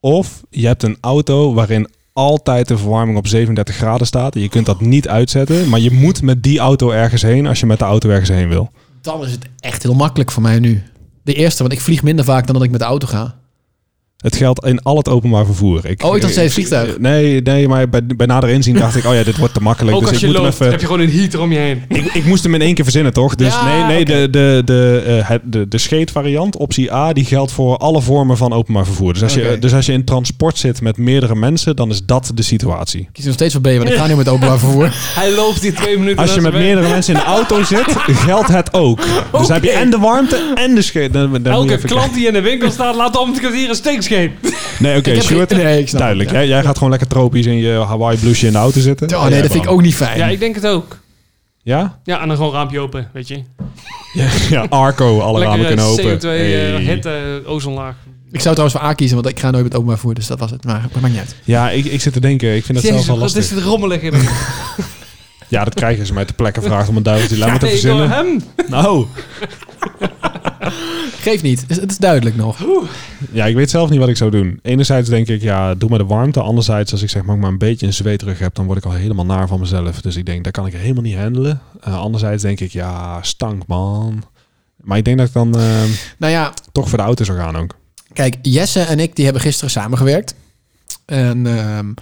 Of je hebt een auto waarin altijd de verwarming op 37 graden staat. Je kunt dat niet uitzetten. Maar je moet met die auto ergens heen als je met de auto ergens heen wil. Dan is het echt heel makkelijk voor mij nu. De eerste, want ik vlieg minder vaak dan dat ik met de auto ga. Het geldt in al het openbaar vervoer. Ik, Oh, ik dacht steeds vliegtuig. Nee, nee, maar bij, bij nader inzien dacht ik, oh ja, dit wordt te makkelijk. Ook dus als ik je moet loopt, even... heb je gewoon een heater om je heen. Ik, ik moest hem in één keer verzinnen, toch? Dus Ja, nee, nee oké. de, de, de, eh, de, de scheetvariant, optie A, die geldt voor alle vormen van openbaar vervoer. Dus als, je, dus als je in transport zit met meerdere mensen, dan is dat de situatie. Ik kies nog steeds voor B, want ik ga [LAUGHS] nu met openbaar vervoer. Hij loopt die twee minuten Als je met meerdere mensen in de auto zit, geldt het ook. [LAUGHS] Dus heb je en de warmte en de scheet. Elke klant die in de winkel staat, laat om het kwartier een Nee, oké, geen- nee, ik snap duidelijk. het, ja. Jij, jij gaat gewoon lekker tropisch in je Hawaii blouseje in de auto zitten. Oh nee, dat vind ik ook niet fijn. Ja, ik denk het ook. Ja? Ja, en dan gewoon raampje open, weet je. Ja, [LAUGHS] ja Arco, alle ramen Lekker kunnen eh, open. CO2, eh, Hey. hitte, ozonlaag. Ik zou trouwens voor A kiezen, want ik ga nooit met openbaar vervoer, dus dat was het. Maar dat maakt niet uit. Ja, ik, ik zit te denken. Ik vind dat zelf Jezus, wel wat lastig. is het rommelig in. [LAUGHS] Ja, dat krijgen ze mij ter plekke gevraagd om een duiveltje lemmer te Ja, ik hoor verzinnen. hem. Nou, [LAUGHS] [LAUGHS] Geeft niet, het is, duidelijk nog. ja, ik weet zelf niet wat ik zou doen. Enerzijds denk ik, ja, doe maar de warmte. Anderzijds, als ik zeg maar maar een beetje een zweetrug heb, dan word ik al helemaal naar van mezelf. Dus ik denk, dat kan ik helemaal niet handelen. Eh, anderzijds denk ik, ja, stank man. Maar ik denk dat ik dan eh, Nou ja, toch voor de auto zou gaan ook. kijk, Jesse en ik die hebben gisteren samengewerkt. En ehm,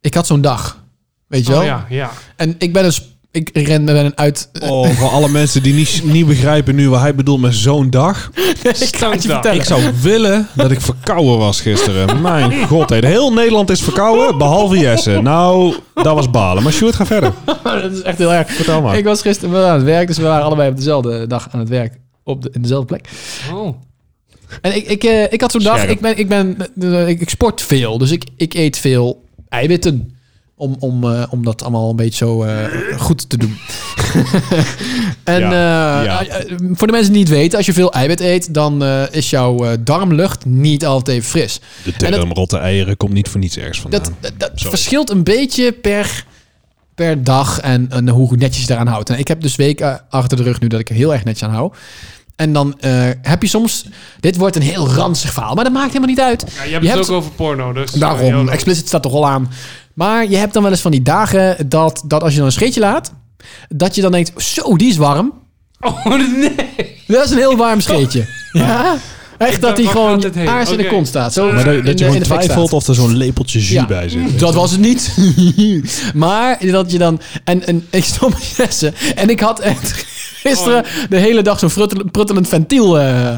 ik had zo'n dag, weet je wel? Oh ja, ja. En ik ben dus, ik ren met een uit... Oh, voor alle mensen die niet, niet begrijpen nu wat hij bedoelt met zo'n dag. [LAUGHS] ik ga het je Stankdag. vertellen. Ik zou willen dat ik verkouden was gisteren. Mijn god, heel Nederland is verkouden, behalve Jesse. Nou, dat was balen. Maar Sjoerd, ga verder. [LAUGHS] dat is echt heel erg. Vertel maar. Ik was gisteren wel aan het werk, dus we waren allebei op dezelfde dag aan het werk. Op de, in dezelfde plek. Oh. En ik, ik, eh, ik had zo'n dag, ik, ben, ik, ben, eh, ik, ik sport veel, dus ik, ik eet veel eiwitten. Om, om, eh, om dat allemaal een beetje zo eh, goed te doen. [LAUGHS] en Ja, eh, ja. voor de mensen die het weten, als je veel eiwit eet, dan eh, is jouw eh, darmlucht niet altijd even fris. De En term rotte eieren komt niet voor niets ergens vandaan. Dat, dat, dat verschilt een beetje per, per dag en, en hoe netjes je daaraan houdt. En ik heb dus weken achter de rug nu dat ik er heel erg netjes aan hou. En dan eh, heb je soms... Dit wordt een heel ranzig verhaal, maar dat maakt helemaal niet uit. Ja, je hebt Je het hebt- ook over porno, dus... Daarom, explicit staat toch al aan. Maar je hebt dan wel eens van die dagen dat, dat als je dan een scheetje laat... dat je dan denkt, zo, die is warm. [LAUGHS] Oh, nee. Dat is een heel warm scheetje. [LAUGHS] Ja? Echt dat waar gewoon aars in de kont staat. Zo maar dat, je in gewoon twijfelt of er zo'n lepeltje jus Ja, bij zit. Dat was het niet. [LAUGHS] maar dat je dan... En, en ik stond met Jesse. En ik had echt gisteren de hele dag zo'n pruttelend ventiel eh,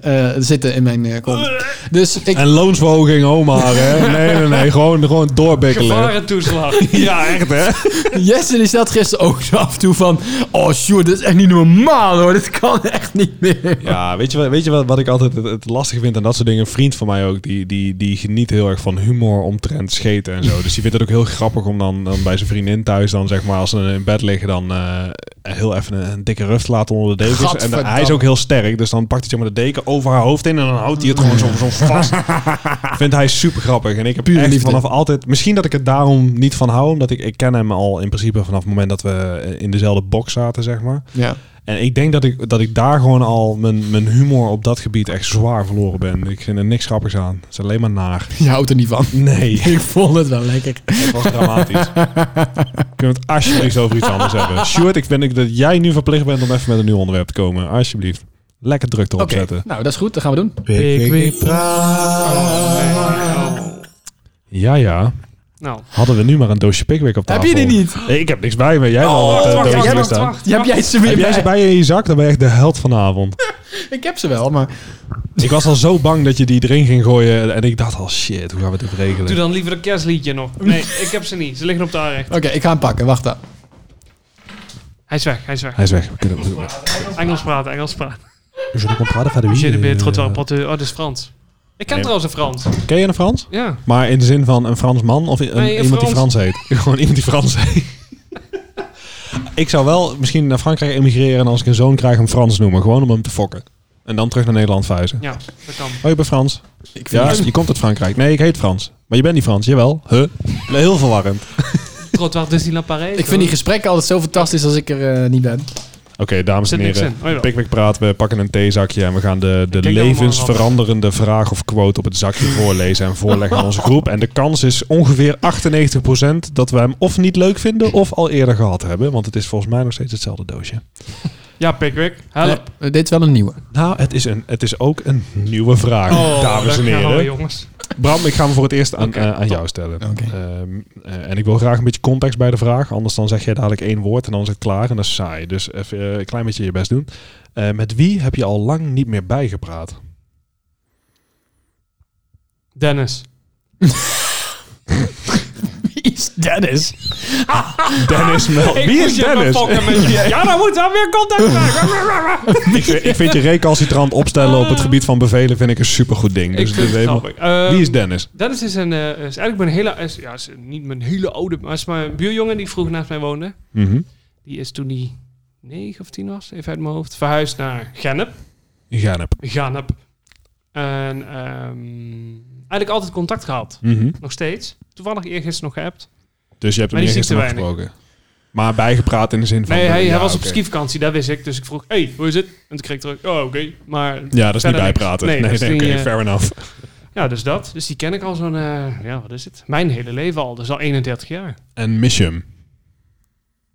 eh, zitten in mijn eh, kont. Dus ik... En loonsverhoging, oh maar, hè. [LAUGHS] Nee, nee, nee. Gewoon, gewoon doorbikkelen. Gevarentoeslag. [LAUGHS] Ja, echt, hè. [LAUGHS] Jesse die stelt gisteren ook zo af en toe van... Oh, Sjoerd, dit is echt niet normaal hoor. Dit kan echt niet meer. Ja, weet je, wat, weet je wat, wat ik altijd het, het lastige vind aan dat soort dingen? Een vriend van mij ook, die, die, die geniet heel erg van humor omtrent scheten en zo. Dus die vindt het ook heel grappig om dan, dan bij zijn vriendin thuis, dan zeg maar, als ze in bed liggen, dan eh, heel even een, een dikke rust te laten onder de dekens. En hij is ook heel sterk, dus dan pakt hij zeg maar de deken over haar hoofd in en dan houdt hij het gewoon zo, zo [LAUGHS] vast. Vindt hij super grappig. En ik heb Pure echt liefde. vanaf altijd, misschien dat ik het daarom niet van hou, omdat ik, ik ken hem al in principe vanaf het moment dat we in dezelfde box zaten, zeg maar. Ja. En ik denk dat ik, dat ik daar gewoon al mijn, mijn humor op dat gebied echt zwaar verloren ben. Ik vind er niks grappigs aan. Het is alleen maar naar. [LAUGHS] Je houdt er niet van. Nee, [LAUGHS] Ik vond het wel lekker. het was dramatisch. [LAUGHS] Kunnen we het alsjeblieft over iets anders hebben? Sjoerd, ik vind dat jij nu verplicht bent om even met een nieuw onderwerp te komen. Alsjeblieft. Lekker druk erop Oké, zetten. nou dat is goed. Dat gaan we doen. Ik weet Ja, ja. Nou, Hadden we nu maar een doosje Pickwick op Heb tafel. je die niet? Nee, ik heb niks bij me. Jij wel Oh, wat wacht, uh, wacht. Die heb jij ze weer Heb jij ze bij je in je zak? Dan ben je echt de held van de avond. [LAUGHS] Ik heb ze wel, maar... ik was al zo bang dat je die erin ging gooien. En ik dacht al, shit, hoe gaan we dit regelen? doe dan liever een kerstliedje nog. Nee, ik heb ze niet. Ze liggen op de aanrecht. Oké, ik ga hem pakken. Wacht dan. Hij is weg, hij is weg. Hij is weg. We kunnen Engels praten, Engels praten. kunnen praten verder. Je de beer trottoir porteur. Oh, dat is Frans. Ik ken Nee. trouwens een Frans. Ken je een Frans? Ja. Maar in de zin van een Frans man of een, Nee, een iemand die Frans. Heet? [LAUGHS] Gewoon iemand die Frans heet. [LAUGHS] ik zou wel misschien naar Frankrijk emigreren en als ik een zoon krijg hem Frans noemen. Gewoon om hem te fokken. En dan terug naar Nederland verhuizen. Ja, dat kan. Oh, je bent Frans? Ik vind Ja, je komt uit Frankrijk. Nee, ik heet Frans. Maar je bent niet Frans. Jawel. Huh? Heel verwarrend. Trottoir Disneyland Parijs. ik vind die gesprekken altijd zo fantastisch als ik er eh, niet ben. Oké, dames en heren. Oh. Pickwick praten, we pakken een theezakje en we gaan de, de levensveranderende vraag of quote op het zakje voorlezen en voorleggen aan onze groep. En de kans is ongeveer 98% dat we hem of niet leuk vinden of al eerder gehad hebben. Want het is volgens mij nog steeds hetzelfde doosje. Ja, Pickwick. Help. Nee, dit is wel een nieuwe. Nou, het is, een, het is ook een nieuwe vraag, dames en daar gaan we, heren. jongens. Bram, ik ga hem voor het eerst aan, eh, aan jou stellen. Ehm, eh, en ik wil graag een beetje context bij de vraag. Anders dan zeg jij dadelijk één woord en dan is het klaar. En dat is saai. Dus even eh, een klein beetje je best doen. Eh, met wie heb je al lang niet meer bijgepraat? Dennis. [LAUGHS] Wie is Dennis? [LAUGHS] Dennis Mel. Ik Wie is Dennis? [LAUGHS] Ja, dan moet dan weer contact maken. [LAUGHS] ik, vind- ik vind je recalcitrant opstellen op het gebied van bevelen vind ik een supergoed ding. Ik Dus grappig. Ehm, Wie is Dennis? Dennis is, een, eh, is eigenlijk mijn hele... Is, ja, is niet mijn hele oude... Maar is mijn buurjongen die vroeger naast mij woonde. Mhm. Die is toen hij 9 of 10 was, even uit mijn hoofd, verhuisd naar Gennep. Gannep. Gennep. En ehm, eigenlijk altijd contact gehad. Mhm. Nog steeds. Toevallig eergisteren nog geappt. Dus je hebt hem Maar die niet ziet te gisteren weinig. afgesproken. Maar bijgepraat in de zin van... Nee, hij, ja, hij was op oké. skivakantie, dat wist ik. Dus ik vroeg, hey, hoe is het? En toen kreeg ik terug, oh, oké. Maar Ja, dat is niet bijpraten. Nee, Nee, dat nee, is oké, niet, eh, fair enough. ja, dus dat. Dus die ken ik al zo'n, eh, ja, wat is het? Mijn hele leven al. Dus al 31 jaar. En mis je hem?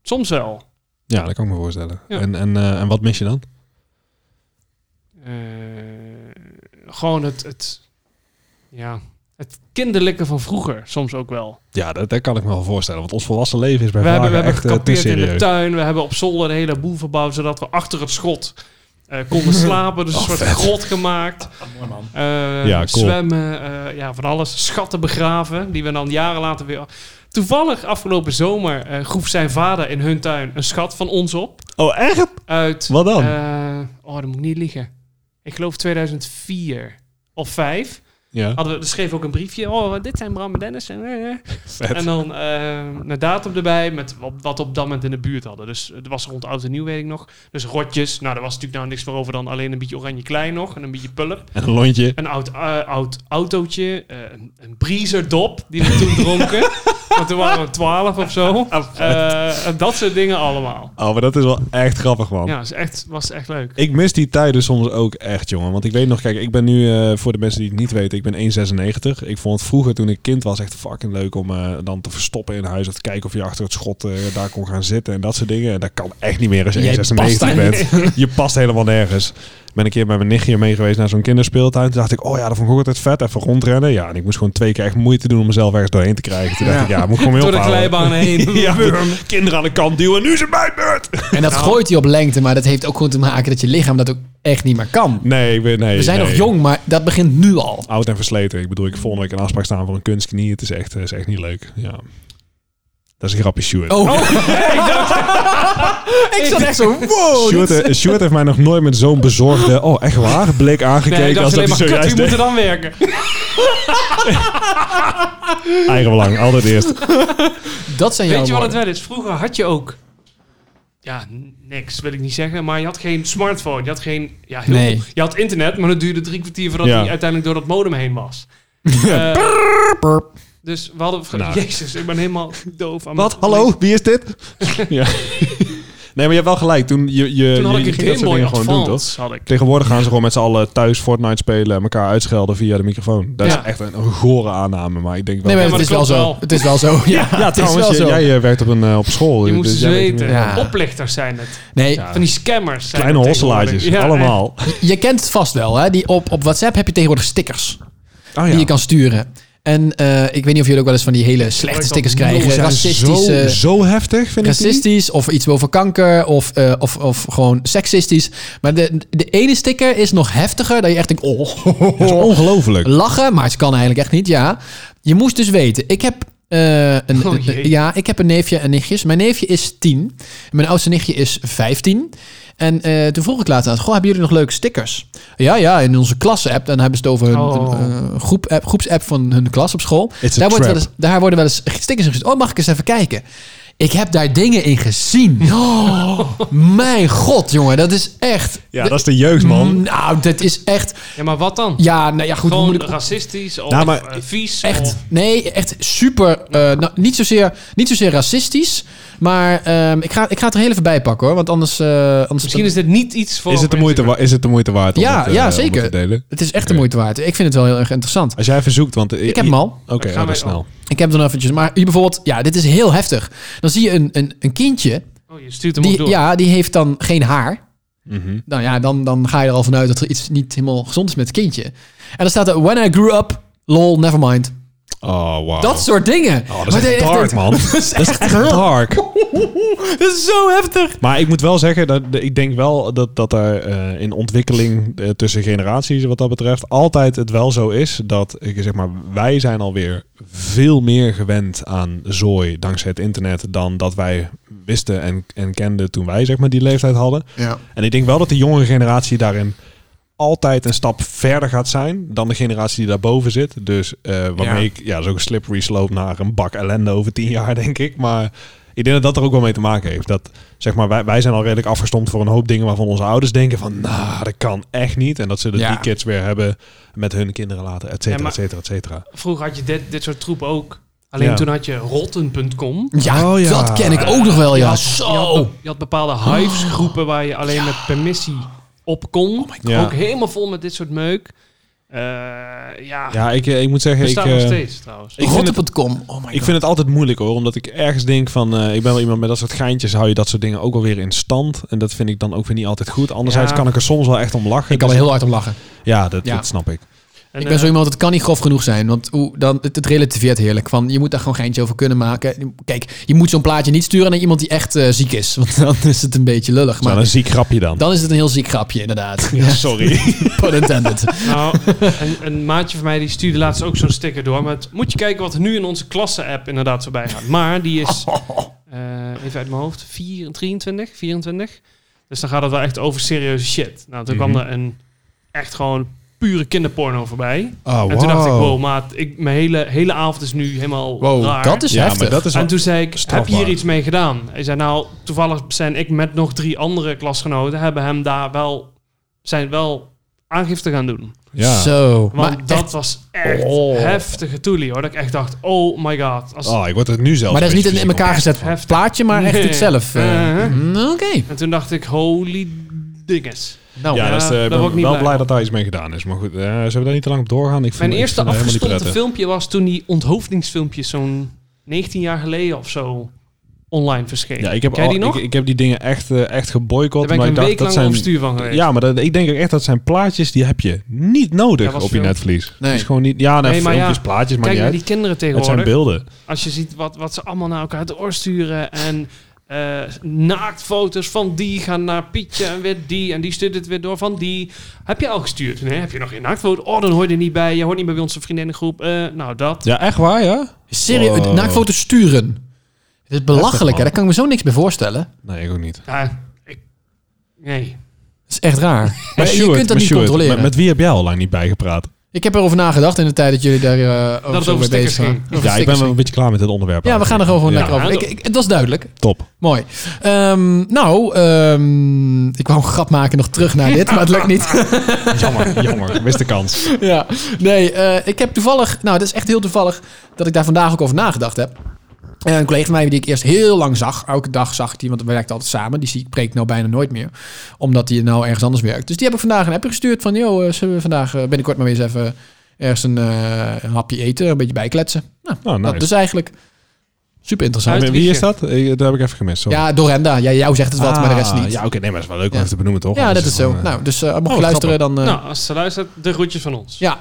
Soms wel. Ja, dat kan ik me voorstellen. Ja. En, en, eh, en wat mis je dan? Gewoon het, het, ja, het kinderlijke van vroeger. Soms ook wel. Ja, dat, dat kan ik me wel voorstellen. Want ons volwassen leven is bij We hebben, we hebben echt eh, gekampeerd in de tuin. We hebben op zolder een hele boel verbouwd, zodat we achter het schot eh, konden [LAUGHS] slapen. Dus een Oh, soort vet. grot gemaakt. Man. Eh, Ja, cool. Zwemmen, eh, ja, van alles. Schatten begraven, die we dan jaren later weer... Toevallig afgelopen zomer eh, groef zijn vader in hun tuin een schat van ons op. Oh, echt? Uit... Wat dan? eh, oh, dat moet ik niet liegen. Ik geloof 2004 of 5. Ja, Hadden we, er schreef ook een briefje. Oh, dit zijn Bram en Dennis. En, eh, eh. [LAUGHS] En dan eh een datum erbij met wat, op dat moment in de buurt hadden. Dus het was rond oud en nieuw, weet ik nog. Dus rotjes. Nou, daar was natuurlijk nou niks meer over dan alleen een beetje oranje klein nog. En een beetje pulp. En een lontje. Een oud, oud autootje. een, een Breezer dop die we toen dronken. [LAUGHS] Want toen waren we 12 of zo. Eh, en dat soort dingen allemaal. Oh, maar dat is wel echt grappig, man. Ja, is echt, was echt leuk. Ik mis die tijden soms ook echt, jongen. Want ik weet nog, kijk, ik ben nu, eh, voor de mensen die het niet weten, ik ben 1,96. Ik vond het vroeger, toen ik kind was, echt fucking leuk om eh, dan te verstoppen in huis. Of te kijken of je achter het schot eh, daar kon gaan zitten en dat soort dingen. En dat kan echt niet meer als je Jij 1,96 past daar bent. [LAUGHS] Je past helemaal nergens. Ik ben een keer met mijn nichtje mee geweest naar zo'n kinderspeeltuin. Toen dacht ik, oh ja, dat vond ik ook altijd vet. Even rondrennen. Ja, en ik moest gewoon twee keer echt moeite doen om mezelf ergens doorheen te krijgen. Toen dacht Ja. ik, ja, moet ik gewoon mee Door de glijbaan heen. [LAUGHS] Ja, [LAUGHS] kinderen aan de kant duwen. Nu is het mijn beurt. En dat Nou. gooit hij op lengte, maar dat heeft ook gewoon te maken dat je lichaam dat ook echt niet meer kan. Nee, ik ben, nee. We zijn nee. nog jong, maar dat begint nu al. Oud en versleten. Ik bedoel, ik volgende week een afspraak staan voor een kunstknie. Het is echt, is echt niet leuk. Ja. Dat is een grapje, Stuart. Oh, [LAUGHS] [LAUGHS] ik zat echt zo, wow. Stuart, eh, Stuart heeft mij nog nooit met zo'n bezorgde, oh echt waar, blik aangekeken. Nee, ik dacht als dat hij maar, kut, wie moet er dan werken? [LAUGHS] Eigen belang, altijd eerst. Dat zijn jouw Weet je wat het wel is? Vroeger had je ook... Ja, niks wil ik niet zeggen. Maar je had geen smartphone. Je had geen... Ja, heel Nee. Je had internet, maar dat duurde drie kwartier voordat Ja. hij uiteindelijk door dat modem heen was. Eh, Burp. Dus we hadden... Nou. [LAUGHS] Jezus, ik ben helemaal doof. Aan Wat? Hallo, wie is dit? [LAUGHS] ja. Nee, maar je hebt wel gelijk. Toen, je, je, Toen had je, ik je een ging dat Game soort Boy dingen gewoon doen, toch? Advance. Had ik. Tegenwoordig gaan ze gewoon met z'n allen thuis Fortnite spelen en elkaar uitschelden via de microfoon. Dat Ja. is echt een, een gore aanname, maar ik denk wel... Nee, maar maar het is wel zo. Het is wel zo. Ja, ja, het is trouwens, wel je- zo. jij eh, werkt op een eh, op school. Je moest dus jij weten. Ja. Oplichters zijn het. Nee, Ja. Van die scammers. zijn Kleine. Ja, allemaal. je kent het vast wel. Hè? Die op, op WhatsApp heb je tegenwoordig stickers Oh, die je kan sturen. En eh, ik weet niet of jullie ook wel eens van die hele slechte stickers krijgen. Racistische, Zo, zo heftig, vind ik die. racistisch of iets over kanker of, eh, of, of gewoon seksistisch. Maar de, de ene sticker is nog heftiger. Dat je echt denkt, oh, [LAUGHS] Dat is ongelooflijk. lachen. Maar het kan eigenlijk echt niet, ja. Je moest dus weten, ik heb... eh, een, Oh, ja, ik heb een neefje en nichtjes. Mijn neefje is 10. Mijn oudste nichtje is 15. En eh, toen vroeg ik laatst aan, goh, hebben jullie nog leuke stickers? Ja, ja, in onze klasse-app. Dan hebben ze het over hun Oh. een, eh, groep -app, groepsapp van hun klas op school. Daar, wordt wel trap. eens, daar worden wel eens stickers in gezet. Oh, mag ik eens even kijken? Ik heb daar dingen in gezien. [LAUGHS] Oh, mijn god, jongen. Dat is echt... Ja, dat is de jeugd, man. Nou, dat is echt... Ja, maar wat dan? Ja, nou ja, goed. Gewoon moet ik- racistisch of Nou, maar- eh, vies? Echt, of- nee, echt super. eh, nou, niet, zozeer, niet zozeer racistisch. Maar ehm, ik, ga, ik ga het er heel even bij pakken hoor. Want anders. eh, anders Misschien is dit niet iets voor... Is het, de moeite, wa- is het de moeite waard om Ja, het, eh, ja, om zeker. het te delen? Het is echt de moeite waard. Ik vind het wel heel erg interessant. Als jij even zoekt, want... Ik heb hem al. Oké, gaan oh, is wij- snel. Ik heb het dan eventjes. Maar hier bijvoorbeeld, ja, dit is heel heftig. Dan zie je een, een, een kindje. Oh, je stuurt hem ook Die, door. ja, die heeft dan geen haar. Mhm. Nou ja, dan, dan ga je er al vanuit dat er iets niet helemaal gezond is met het kindje. En dan staat er: When I grew up, lol, never mind. Oh, wow. Dat soort dingen. Oh, dat is echt dark, denkt- man. [LAUGHS] dat is echt, echt dark. [LAUGHS] dat is zo heftig. Maar ik moet wel zeggen, dat, ik denk wel dat, dat er eh, in ontwikkeling eh, tussen generaties wat dat betreft altijd het wel zo is dat ik zeg maar, wij zijn alweer veel meer gewend aan zooi dankzij het internet dan dat wij wisten en, en kenden toen wij zeg maar die leeftijd hadden. Ja. En ik denk wel dat de jongere generatie daarin altijd een stap verder gaat zijn dan de generatie die daarboven zit. Dus eh, waarmee Ja. ik, ja, zo'n slippery slope naar een bak ellende over tien jaar, [LAUGHS] denk ik. Maar ik denk dat dat er ook wel mee te maken heeft. Dat, zeg maar, wij, wij zijn al redelijk afgestomd voor een hoop dingen waarvan onze ouders denken van, nou, dat kan echt niet. En dat ze de Ja. die kids weer hebben met hun kinderen later, et cetera, Ja, et cetera, et cetera. Vroeger had je dit, dit soort troep ook. Alleen Ja. toen had je rotten.com. Ja, Oh, ja. dat ken ik ook nog wel, ja. Je had, Zo. je had, je had bepaalde hives-groepen waar je alleen met permissie op kon. Ja. Ook helemaal vol met dit soort meuk. Eh, ja, Ja, ik, eh, ik moet zeggen, ik, nog eh, steeds trouwens. ik vind het- Rotte.com. Oh my god. Ik vind het altijd moeilijk hoor, omdat ik ergens denk van, eh, ik ben wel iemand met dat soort geintjes, hou je dat soort dingen ook alweer in stand. En dat vind ik dan ook weer niet altijd goed. Anderzijds Ja. kan ik er soms wel echt om lachen. ik kan er Dus- heel hard om lachen. Ja, dat, Ja. dat snap ik. En, ik ben eh, zo iemand, het kan niet grof genoeg zijn. Want hoe, dan, het, het relativeert heerlijk. Van, je moet daar gewoon geintje over kunnen maken. Kijk, je moet zo'n plaatje niet sturen naar iemand die echt eh, ziek is. [LAUGHS] Want dan is het een beetje lullig. Maar Maar een ziek grapje dan. dan is het een heel ziek grapje, inderdaad. [LAUGHS] Ja, sorry. [LAUGHS] Pun intended. Nou, een, een maatje van mij die stuurde laatst ook zo'n sticker door. Maar het, moet je kijken wat er nu in onze klasse-app inderdaad voorbij gaat. Maar die is, eh, even uit mijn hoofd, 4, 23, 24. Dus dan gaat het wel echt over serieuze shit. Nou, toen Mhm. kwam er een echt gewoon pure kinderporno voorbij. Oh, En toen dacht ik, wow, maat, ik, mijn hele, hele avond is nu helemaal Wow, raar. dat is Ja, heftig. maar dat is En toen zei ik, heb je hier iets mee gedaan? Hij zei, nou, toevallig zijn ik met nog drie andere klasgenoten... hebben hem daar wel, zijn wel aangifte gaan doen. Ja. Zo. Want Maar, dat echt- was echt Oh. heftige toelie, hoor. Dat ik echt dacht, oh my god. Als, Oh, ik word er nu zelf maar dat is niet een in elkaar gezet Heftig. plaatje, maar echt het zelf. eh. Uh-huh. Mm, Oké. En toen dacht ik, holy dinges. Nou. Ja, eh, daar ik ben wel blij dat daar iets mee gedaan is. Maar goed, eh, zullen we daar niet te lang op doorgaan? Ik vind, Mijn eerste prettig. filmpje was toen die onthoofdingsfilmpjes zo'n 19 jaar geleden of zo online verscheen. Ja, ik heb, Ken je al, die nog? Ik, ik heb die dingen echt, eh, echt geboycott. Daar ben ik maar een ik dacht, week dat lang zijn, op stuur van geweest. Ja, maar dat, ik denk ook echt dat zijn plaatjes die heb je niet nodig Ja, op je netvlies. Nee. Het is gewoon niet. Ja, nee, Nee, maar filmpjes, ja, plaatjes, maar Kijk niet naar uit. die kinderen Het zijn tegenwoordig. beelden. Als je ziet wat, wat ze allemaal naar elkaar uit de oor sturen. En eh, naaktfoto's van die gaan naar Pietje en weer die. En die stuurt het weer door van die. Heb je al gestuurd? Nee, heb je nog geen naaktfoto? Oh, dan hoor je er niet bij. Je hoort niet meer bij onze vriendinnengroep. Eh, nou, dat. Ja, echt waar, ja? serieus, Wow. naaktfoto's sturen. Het is belachelijk, hè? Daar kan ik me zo niks bij voorstellen. Nee, ik ook niet. Ja, ik, nee. Dat is echt raar. [LAUGHS] Maar Maar je kunt dat niet controleren. Met, met wie heb jij al lang niet bijgepraat? Ik heb erover nagedacht in de tijd dat jullie daar eh over, het zo over mee bezig waren. Ja, ik ben wel een beetje klaar met dit onderwerp. Ja, we gaan er gewoon Ja. lekker over. Ik, ik- het was duidelijk. Top. Mooi. Ehm, nou, ehm, ik wou een grap maken nog terug naar dit, maar het lukt niet. [LAUGHS] Jammer, jammer. Mist de kans. ja, nee, eh, ik heb toevallig, nou, dat is echt heel toevallig dat ik daar vandaag ook over nagedacht heb. En een collega van mij die ik eerst heel lang zag. Elke dag zag ik die, want we werkten altijd samen. Die zie ik preek nou bijna nooit meer. Omdat hij nou ergens anders werkt. Dus die heb ik vandaag een appje gestuurd van... joh, eh, zullen we vandaag eh, binnenkort maar weer eens even ergens een, eh, een hapje eten. Een beetje bijkletsen. Nou, Oh, nice. dat is eigenlijk super interessant. Wie is dat? Eh, Dat heb ik even gemist. sorry. Ja, Dorenda. Ja, jou zegt het wat, maar de rest Ah, niet. Ja, oké, nee, maar dat is wel leuk om Ja. even te benoemen, toch? Ja, dat is het zo. gewoon, eh, Nou, dus eh, mocht je Oh, luisteren, dan... eh, Nou, als ze luistert, de groetjes van ons. ja,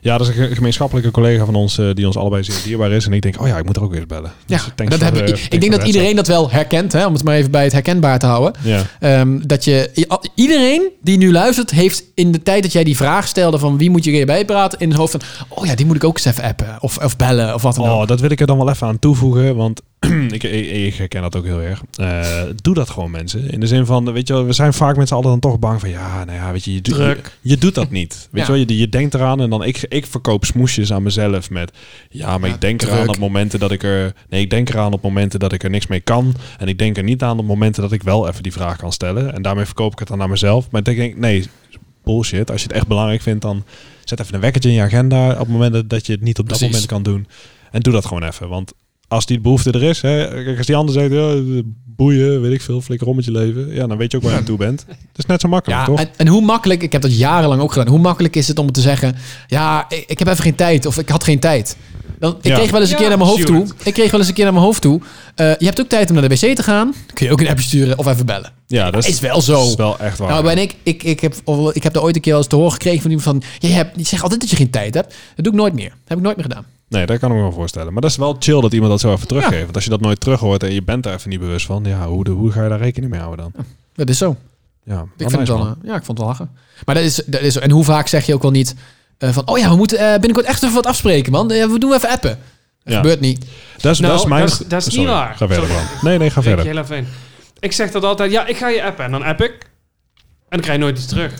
Ja, dat is een ge- gemeenschappelijke collega van ons eh, die ons allebei zeer dierbaar is. En ik denk, oh ja, ik moet er ook weer eens bellen. ja. Dus dat heb de- ik, thanks ik denk de dat iedereen dat wel herkent, hè, om het maar even bij het herkenbaar te houden. Ja. Ehm, dat je, iedereen die nu luistert, heeft in de tijd dat jij die vraag stelde van wie moet je weer bijpraten, in het hoofd van, oh ja, die moet ik ook eens even appen of, of bellen of wat dan ook. Oh, dat wil ik er dan wel even aan toevoegen, want [CLEARS THROAT] ik, ik, herken dat ook heel erg. Eh, doe dat gewoon, mensen. In de zin van, weet je wel, we zijn vaak met z'n allen dan toch bang van, ja, nou ja, weet je, je, doet- je, je doet dat niet. [LAUGHS] Weet Ja. je wel, je, je denkt eraan en dan, ik, ik verkoop smoesjes aan mezelf met, ja, maar Ja, ik denk druk. eraan op momenten dat ik er, nee, ik denk eraan op momenten dat ik er niks mee kan. En ik denk er niet aan op momenten dat ik wel even die vraag kan stellen. En daarmee verkoop ik het dan naar mezelf. Maar ik denk, nee, bullshit. Als je het echt belangrijk vindt, dan zet even een wekkertje in je agenda op het moment dat- je het niet op dat moment kan doen. En doe dat gewoon even. Want als die behoefte er is, hè, kijk, als die ander zegt, ja, boeien, weet ik veel, flikker om met je leven. Ja, dan weet je ook waar je aan toe bent. Het is net zo makkelijk, Ja, toch? en, en hoe makkelijk, ik heb dat jarenlang ook gedaan, hoe makkelijk is het om te zeggen, ja, ik, ik heb even geen tijd of ik had geen tijd. Dan, ik Ja. kreeg wel eens een Ja, keer naar mijn hoofd toe. Ik kreeg wel eens een keer naar mijn hoofd toe. eh, je hebt ook tijd om naar de wc te gaan. Kun je ook een appje sturen of even bellen. ja, dat Is wel zo. Dat is wel echt waar. Nou ben ik, ik, ik, heb, of ik heb er ooit een keer wel eens te horen gekregen van iemand van, je, hebt, je zegt altijd dat je geen tijd hebt. Dat doe ik nooit meer. Dat heb ik nooit meer gedaan. Nee, dat kan ik me wel voorstellen. Maar dat is wel chill dat iemand dat zo even teruggeeft. Want als je dat nooit terug hoort en je bent daar even niet bewust van, ja, hoe, de, hoe ga je daar rekening mee houden dan? Dat is zo. Ja, Ik vind het wel, man. eh, ja, ik vond het wel lachen. Maar dat is, dat is En hoe vaak zeg je ook wel niet eh, van, oh ja, we moeten eh, binnenkort echt even wat afspreken, man. We doen even appen. Dat Ja. gebeurt niet. Dat is, Nou, dat is mijn... dat is- niet waar. Ga verder. Bram. Nee, nee, ga Vind ik verder. heel fijn. Ik zeg dat altijd, ja, ik ga je appen. En dan app ik. En dan krijg je nooit iets terug.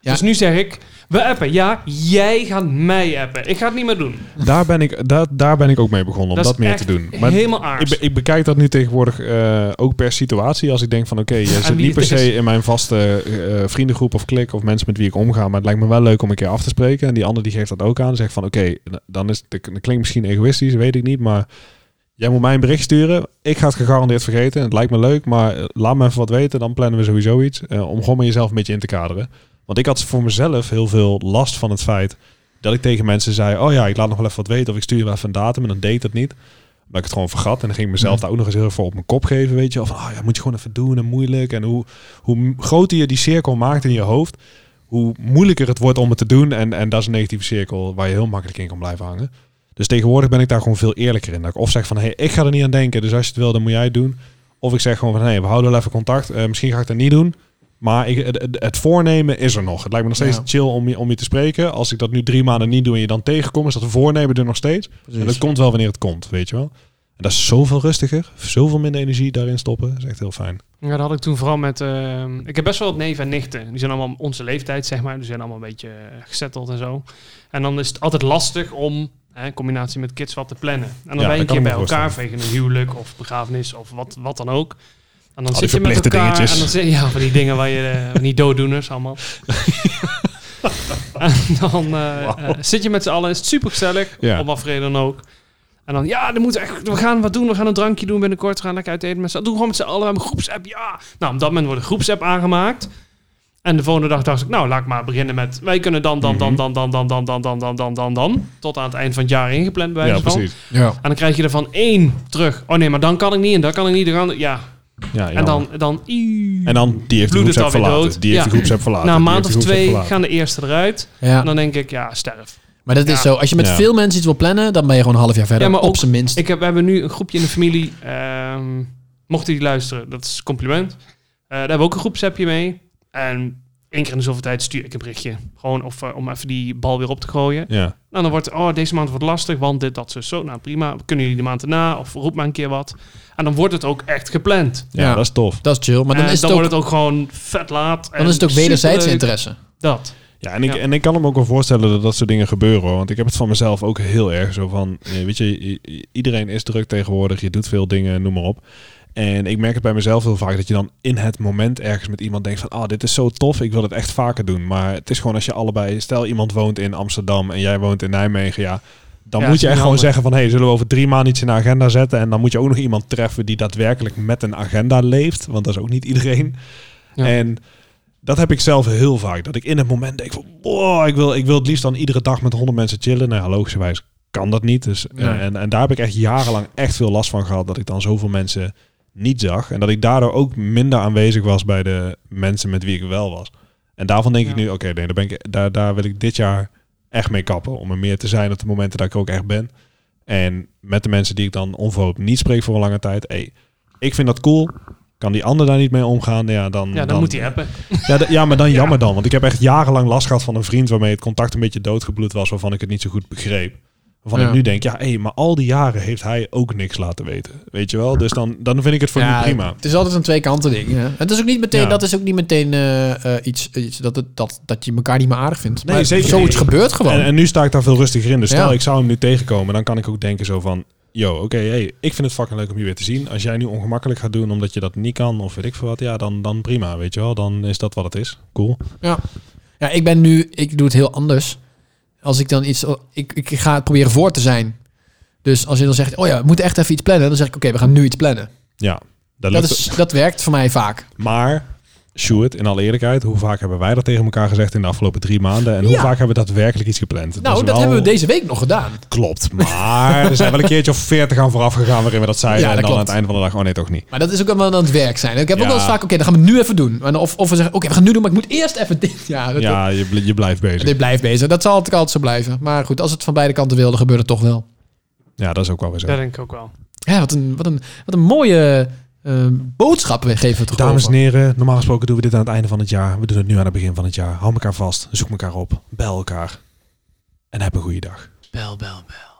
Ja. Dus nu zeg ik, we appen. Ja, jij gaat mij appen. Ik ga het niet meer doen. Daar ben ik, daar, daar ben ik ook mee begonnen, om Dat meer te doen. Maar helemaal ik, aars. be- ik bekijk dat nu tegenwoordig eh, ook per situatie. Als ik denk van oké, je zit niet per se in mijn vaste eh, vriendengroep of klik of mensen met wie ik omga. Maar het lijkt me wel leuk om een keer af te spreken. En die ander die geeft dat ook aan. Zegt van oké, dan is het, dat klinkt misschien egoïstisch, weet ik niet. Maar jij moet mij een bericht sturen. Ik ga het gegarandeerd vergeten. Het lijkt me leuk, maar eh, laat me even wat weten. Dan plannen we sowieso iets. om gewoon jezelf een beetje in te kaderen. Want ik had voor mezelf heel veel last van het feit dat ik tegen mensen zei: Oh ja, ik laat nog wel even wat weten. Of ik stuur je wel even een datum. En dan deed dat niet. Omdat ik het gewoon vergat. En dan ging ik mezelf daar ook nog eens heel voor op mijn kop geven. Weet je, of oh ja, moet je gewoon even doen en moeilijk. En hoe, hoe groter je die cirkel maakt in je hoofd, hoe moeilijker het wordt om het te doen. En, en dat is een negatieve cirkel waar je heel makkelijk in kan blijven hangen. Dus tegenwoordig ben ik daar gewoon veel eerlijker in. Dat ik of zeg van, hé, hey, ik ga er niet aan denken. Dus als je het wil, dan moet jij het doen. Of ik zeg gewoon van, hé, hey, we houden wel even contact. Eh, misschien ga ik dat niet doen. Maar ik, het, voornemen is er nog. Het lijkt me nog steeds Ja. chill om je, om je te spreken. Als ik dat nu drie maanden niet doe en je dan tegenkomt, is dat een voornemen er nog steeds. En dat komt wel wanneer het komt, weet je wel. En dat is zoveel rustiger. Zoveel minder energie daarin stoppen. Dat is echt heel fijn. Ja, dat had ik toen vooral met... ehm, ik heb best wel wat neven en nichten. Die zijn allemaal onze leeftijd, zeg maar. Die zijn allemaal een beetje eh, gezetteld en zo. En dan is het altijd lastig om, hè, in combinatie met kids, wat te plannen. En dan Ja, ben je een keer bij elkaar vanwege een huwelijk of begrafenis of wat, wat dan ook. En dan Al zit je met verplichte elkaar dingetjes. en dan zit ja, van die dingen waar je, eh, van die dooddoeners allemaal. en dan eh, eh, zit je met z'n allen, is het super gezellig, Ja. om wat voor reden dan ook. En dan, ja, er moet echt, we gaan wat doen, we gaan een drankje doen binnenkort, we gaan lekker uit eten met z'n Doen gewoon met z'n allen, we hebben een groepsapp, ja. Nou, op dat moment wordt een groepsapp aangemaakt. En de volgende dag dacht ik, nou, laat ik maar beginnen met, wij kunnen dan, dan, dan, Mhm. dan, dan, dan, dan, dan, dan, dan, dan, dan, dan, tot aan het eind van het jaar ingepland bij Ja, wijze van. precies. Ja. En dan krijg je er van één terug. Oh nee, maar dan kan ik niet en dan kan ik niet. Dan kan ik- ja, Ja, en dan, dan, en dan die heeft de groepsapp verlaten. dood. Die heeft Ja. de groepsapp verlaten. na een maand of twee gaan de eerste eruit. Ja. En dan denk ik, ja, sterf. Maar dat is zo. Als je met Ja. veel mensen iets wil plannen, dan ben je gewoon een half jaar verder. Ja, maar op ook- zijn minst. Ik heb, we hebben nu een groepje in de familie. ehm mocht die luisteren, dat is een compliment. Eh, daar hebben we ook een groepsappje mee. En één keer in de zoveel tijd stuur ik een berichtje. Gewoon of, eh, om even die bal weer op te gooien. Ja. Nou, dan wordt oh, deze maand wordt lastig, want dit, dat, zo, zo. Nou, prima. Kunnen jullie de maand erna? Of roep maar een keer wat. En dan wordt het ook echt gepland. Ja, Ja. dat is tof. Dat is chill. Maar dan, En is, dan het ook, wordt het ook gewoon vet laat. dan is het ook wederzijds interesse. Dat. Ja, en ik, Ja. en ik kan hem ook wel voorstellen dat dat soort dingen gebeuren. Hoor. Want ik heb het van mezelf ook heel erg zo van... eh, Weet je, iedereen is druk tegenwoordig. Je doet veel dingen, noem maar op. En ik merk het bij mezelf heel vaak dat je dan in het moment ergens met iemand denkt van... Ah, dit is zo tof, ik wil het echt vaker doen. Maar het is gewoon als je allebei... Stel iemand woont in Amsterdam en jij woont in Nijmegen, ja... Dan Ja, moet je echt gewoon zeggen van... hey, zullen we over drie maanden iets in de agenda zetten? En dan moet je ook nog iemand treffen die daadwerkelijk met een agenda leeft. Want dat is ook niet iedereen. Ja. En dat heb ik zelf heel vaak. Dat ik in het moment denk van... Wow, ik wil, ik wil het liefst dan iedere dag met honderd mensen chillen. Nou ja, logischerwijs kan dat niet. Dus, eh, Nee. en, en daar heb ik echt jarenlang echt veel last van gehad. Dat ik dan zoveel mensen niet zag. En dat ik daardoor ook minder aanwezig was bij de mensen met wie ik wel was. En daarvan denk ik nu, oké, nee, daar, ben ik, daar, daar wil ik dit jaar echt mee kappen. Om er meer te zijn op de momenten dat ik ook echt ben. En met de mensen die ik dan onverhoopt niet spreek voor een lange tijd. Hey, ik vind dat cool. Kan die ander daar niet mee omgaan? Ja, dan, Ja, dan, moet hij hebben. Ja, ja, maar dan [LAUGHS] Ja. jammer dan. Want ik heb echt jarenlang last gehad van een vriend waarmee het contact een beetje doodgebloed was. Waarvan ik het niet zo goed begreep. Waarvan Ja. ik nu denk, ja, hé, maar al die jaren heeft hij ook niks laten weten. Weet je wel? Dus dan, dan vind ik het voor Ja, nu prima. Het is altijd een twee kanten ding. Hè? Het is ook niet meteen, Ja. Dat is ook niet meteen eh, eh, iets, iets dat, het, dat, dat je elkaar niet meer aardig vindt. Nee, maar zeker Zoiets gebeurt gewoon. En, en nu sta ik daar veel rustiger in. Dus stel, ik zou hem nu tegenkomen. Dan kan ik ook denken zo van... Yo, oké, hey, ik vind het fucking leuk om je weer te zien. Als jij nu ongemakkelijk gaat doen omdat je dat niet kan of weet ik veel wat. Ja, dan, dan prima, weet je wel. Dan is dat wat het is. Cool. Ja. ja, ik ben nu, ik doe het heel anders. Als ik dan iets, ik, ik ga het proberen voor te zijn. Dus als je dan zegt, oh ja, we moeten echt even iets plannen, dan zeg ik, oké, we gaan nu iets plannen. Ja, dat, Dat, is, dat werkt voor mij vaak. Maar, Sjoerd, in alle eerlijkheid, hoe vaak hebben wij dat tegen elkaar gezegd in de afgelopen drie maanden? En hoe Ja. vaak hebben we daadwerkelijk iets gepland? Nou, dat wel- hebben we deze week nog gedaan. Klopt, maar er zijn wel een keertje of veertig aan vooraf gegaan waarin we dat zeiden. Ja, dat en dan aan het einde van de dag, oh nee, toch niet. Maar dat is ook wel aan het werk zijn. Ik heb ook wel eens vaak, oké, dan gaan we het nu even doen. En Of, of we zeggen, oké, we gaan het nu doen, maar ik moet eerst even dit. [LAUGHS] Ja, dat, Ja, je, bl- je blijft bezig. dit blijft bezig. Dat zal altijd, altijd zo blijven. Maar goed, als het van beide kanten wil, dan gebeurt het toch wel. Ja, dat is ook wel weer zo. Dat denk ik ook wel. Ja, wat een, wat een, wat een mooie eh, boodschap we geven toch Dames en heren, normaal gesproken doen we dit aan het einde van het jaar. We doen het nu aan het begin van het jaar. Hou elkaar vast, zoek elkaar op, bel elkaar. En heb een goede dag. Bel, bel, bel.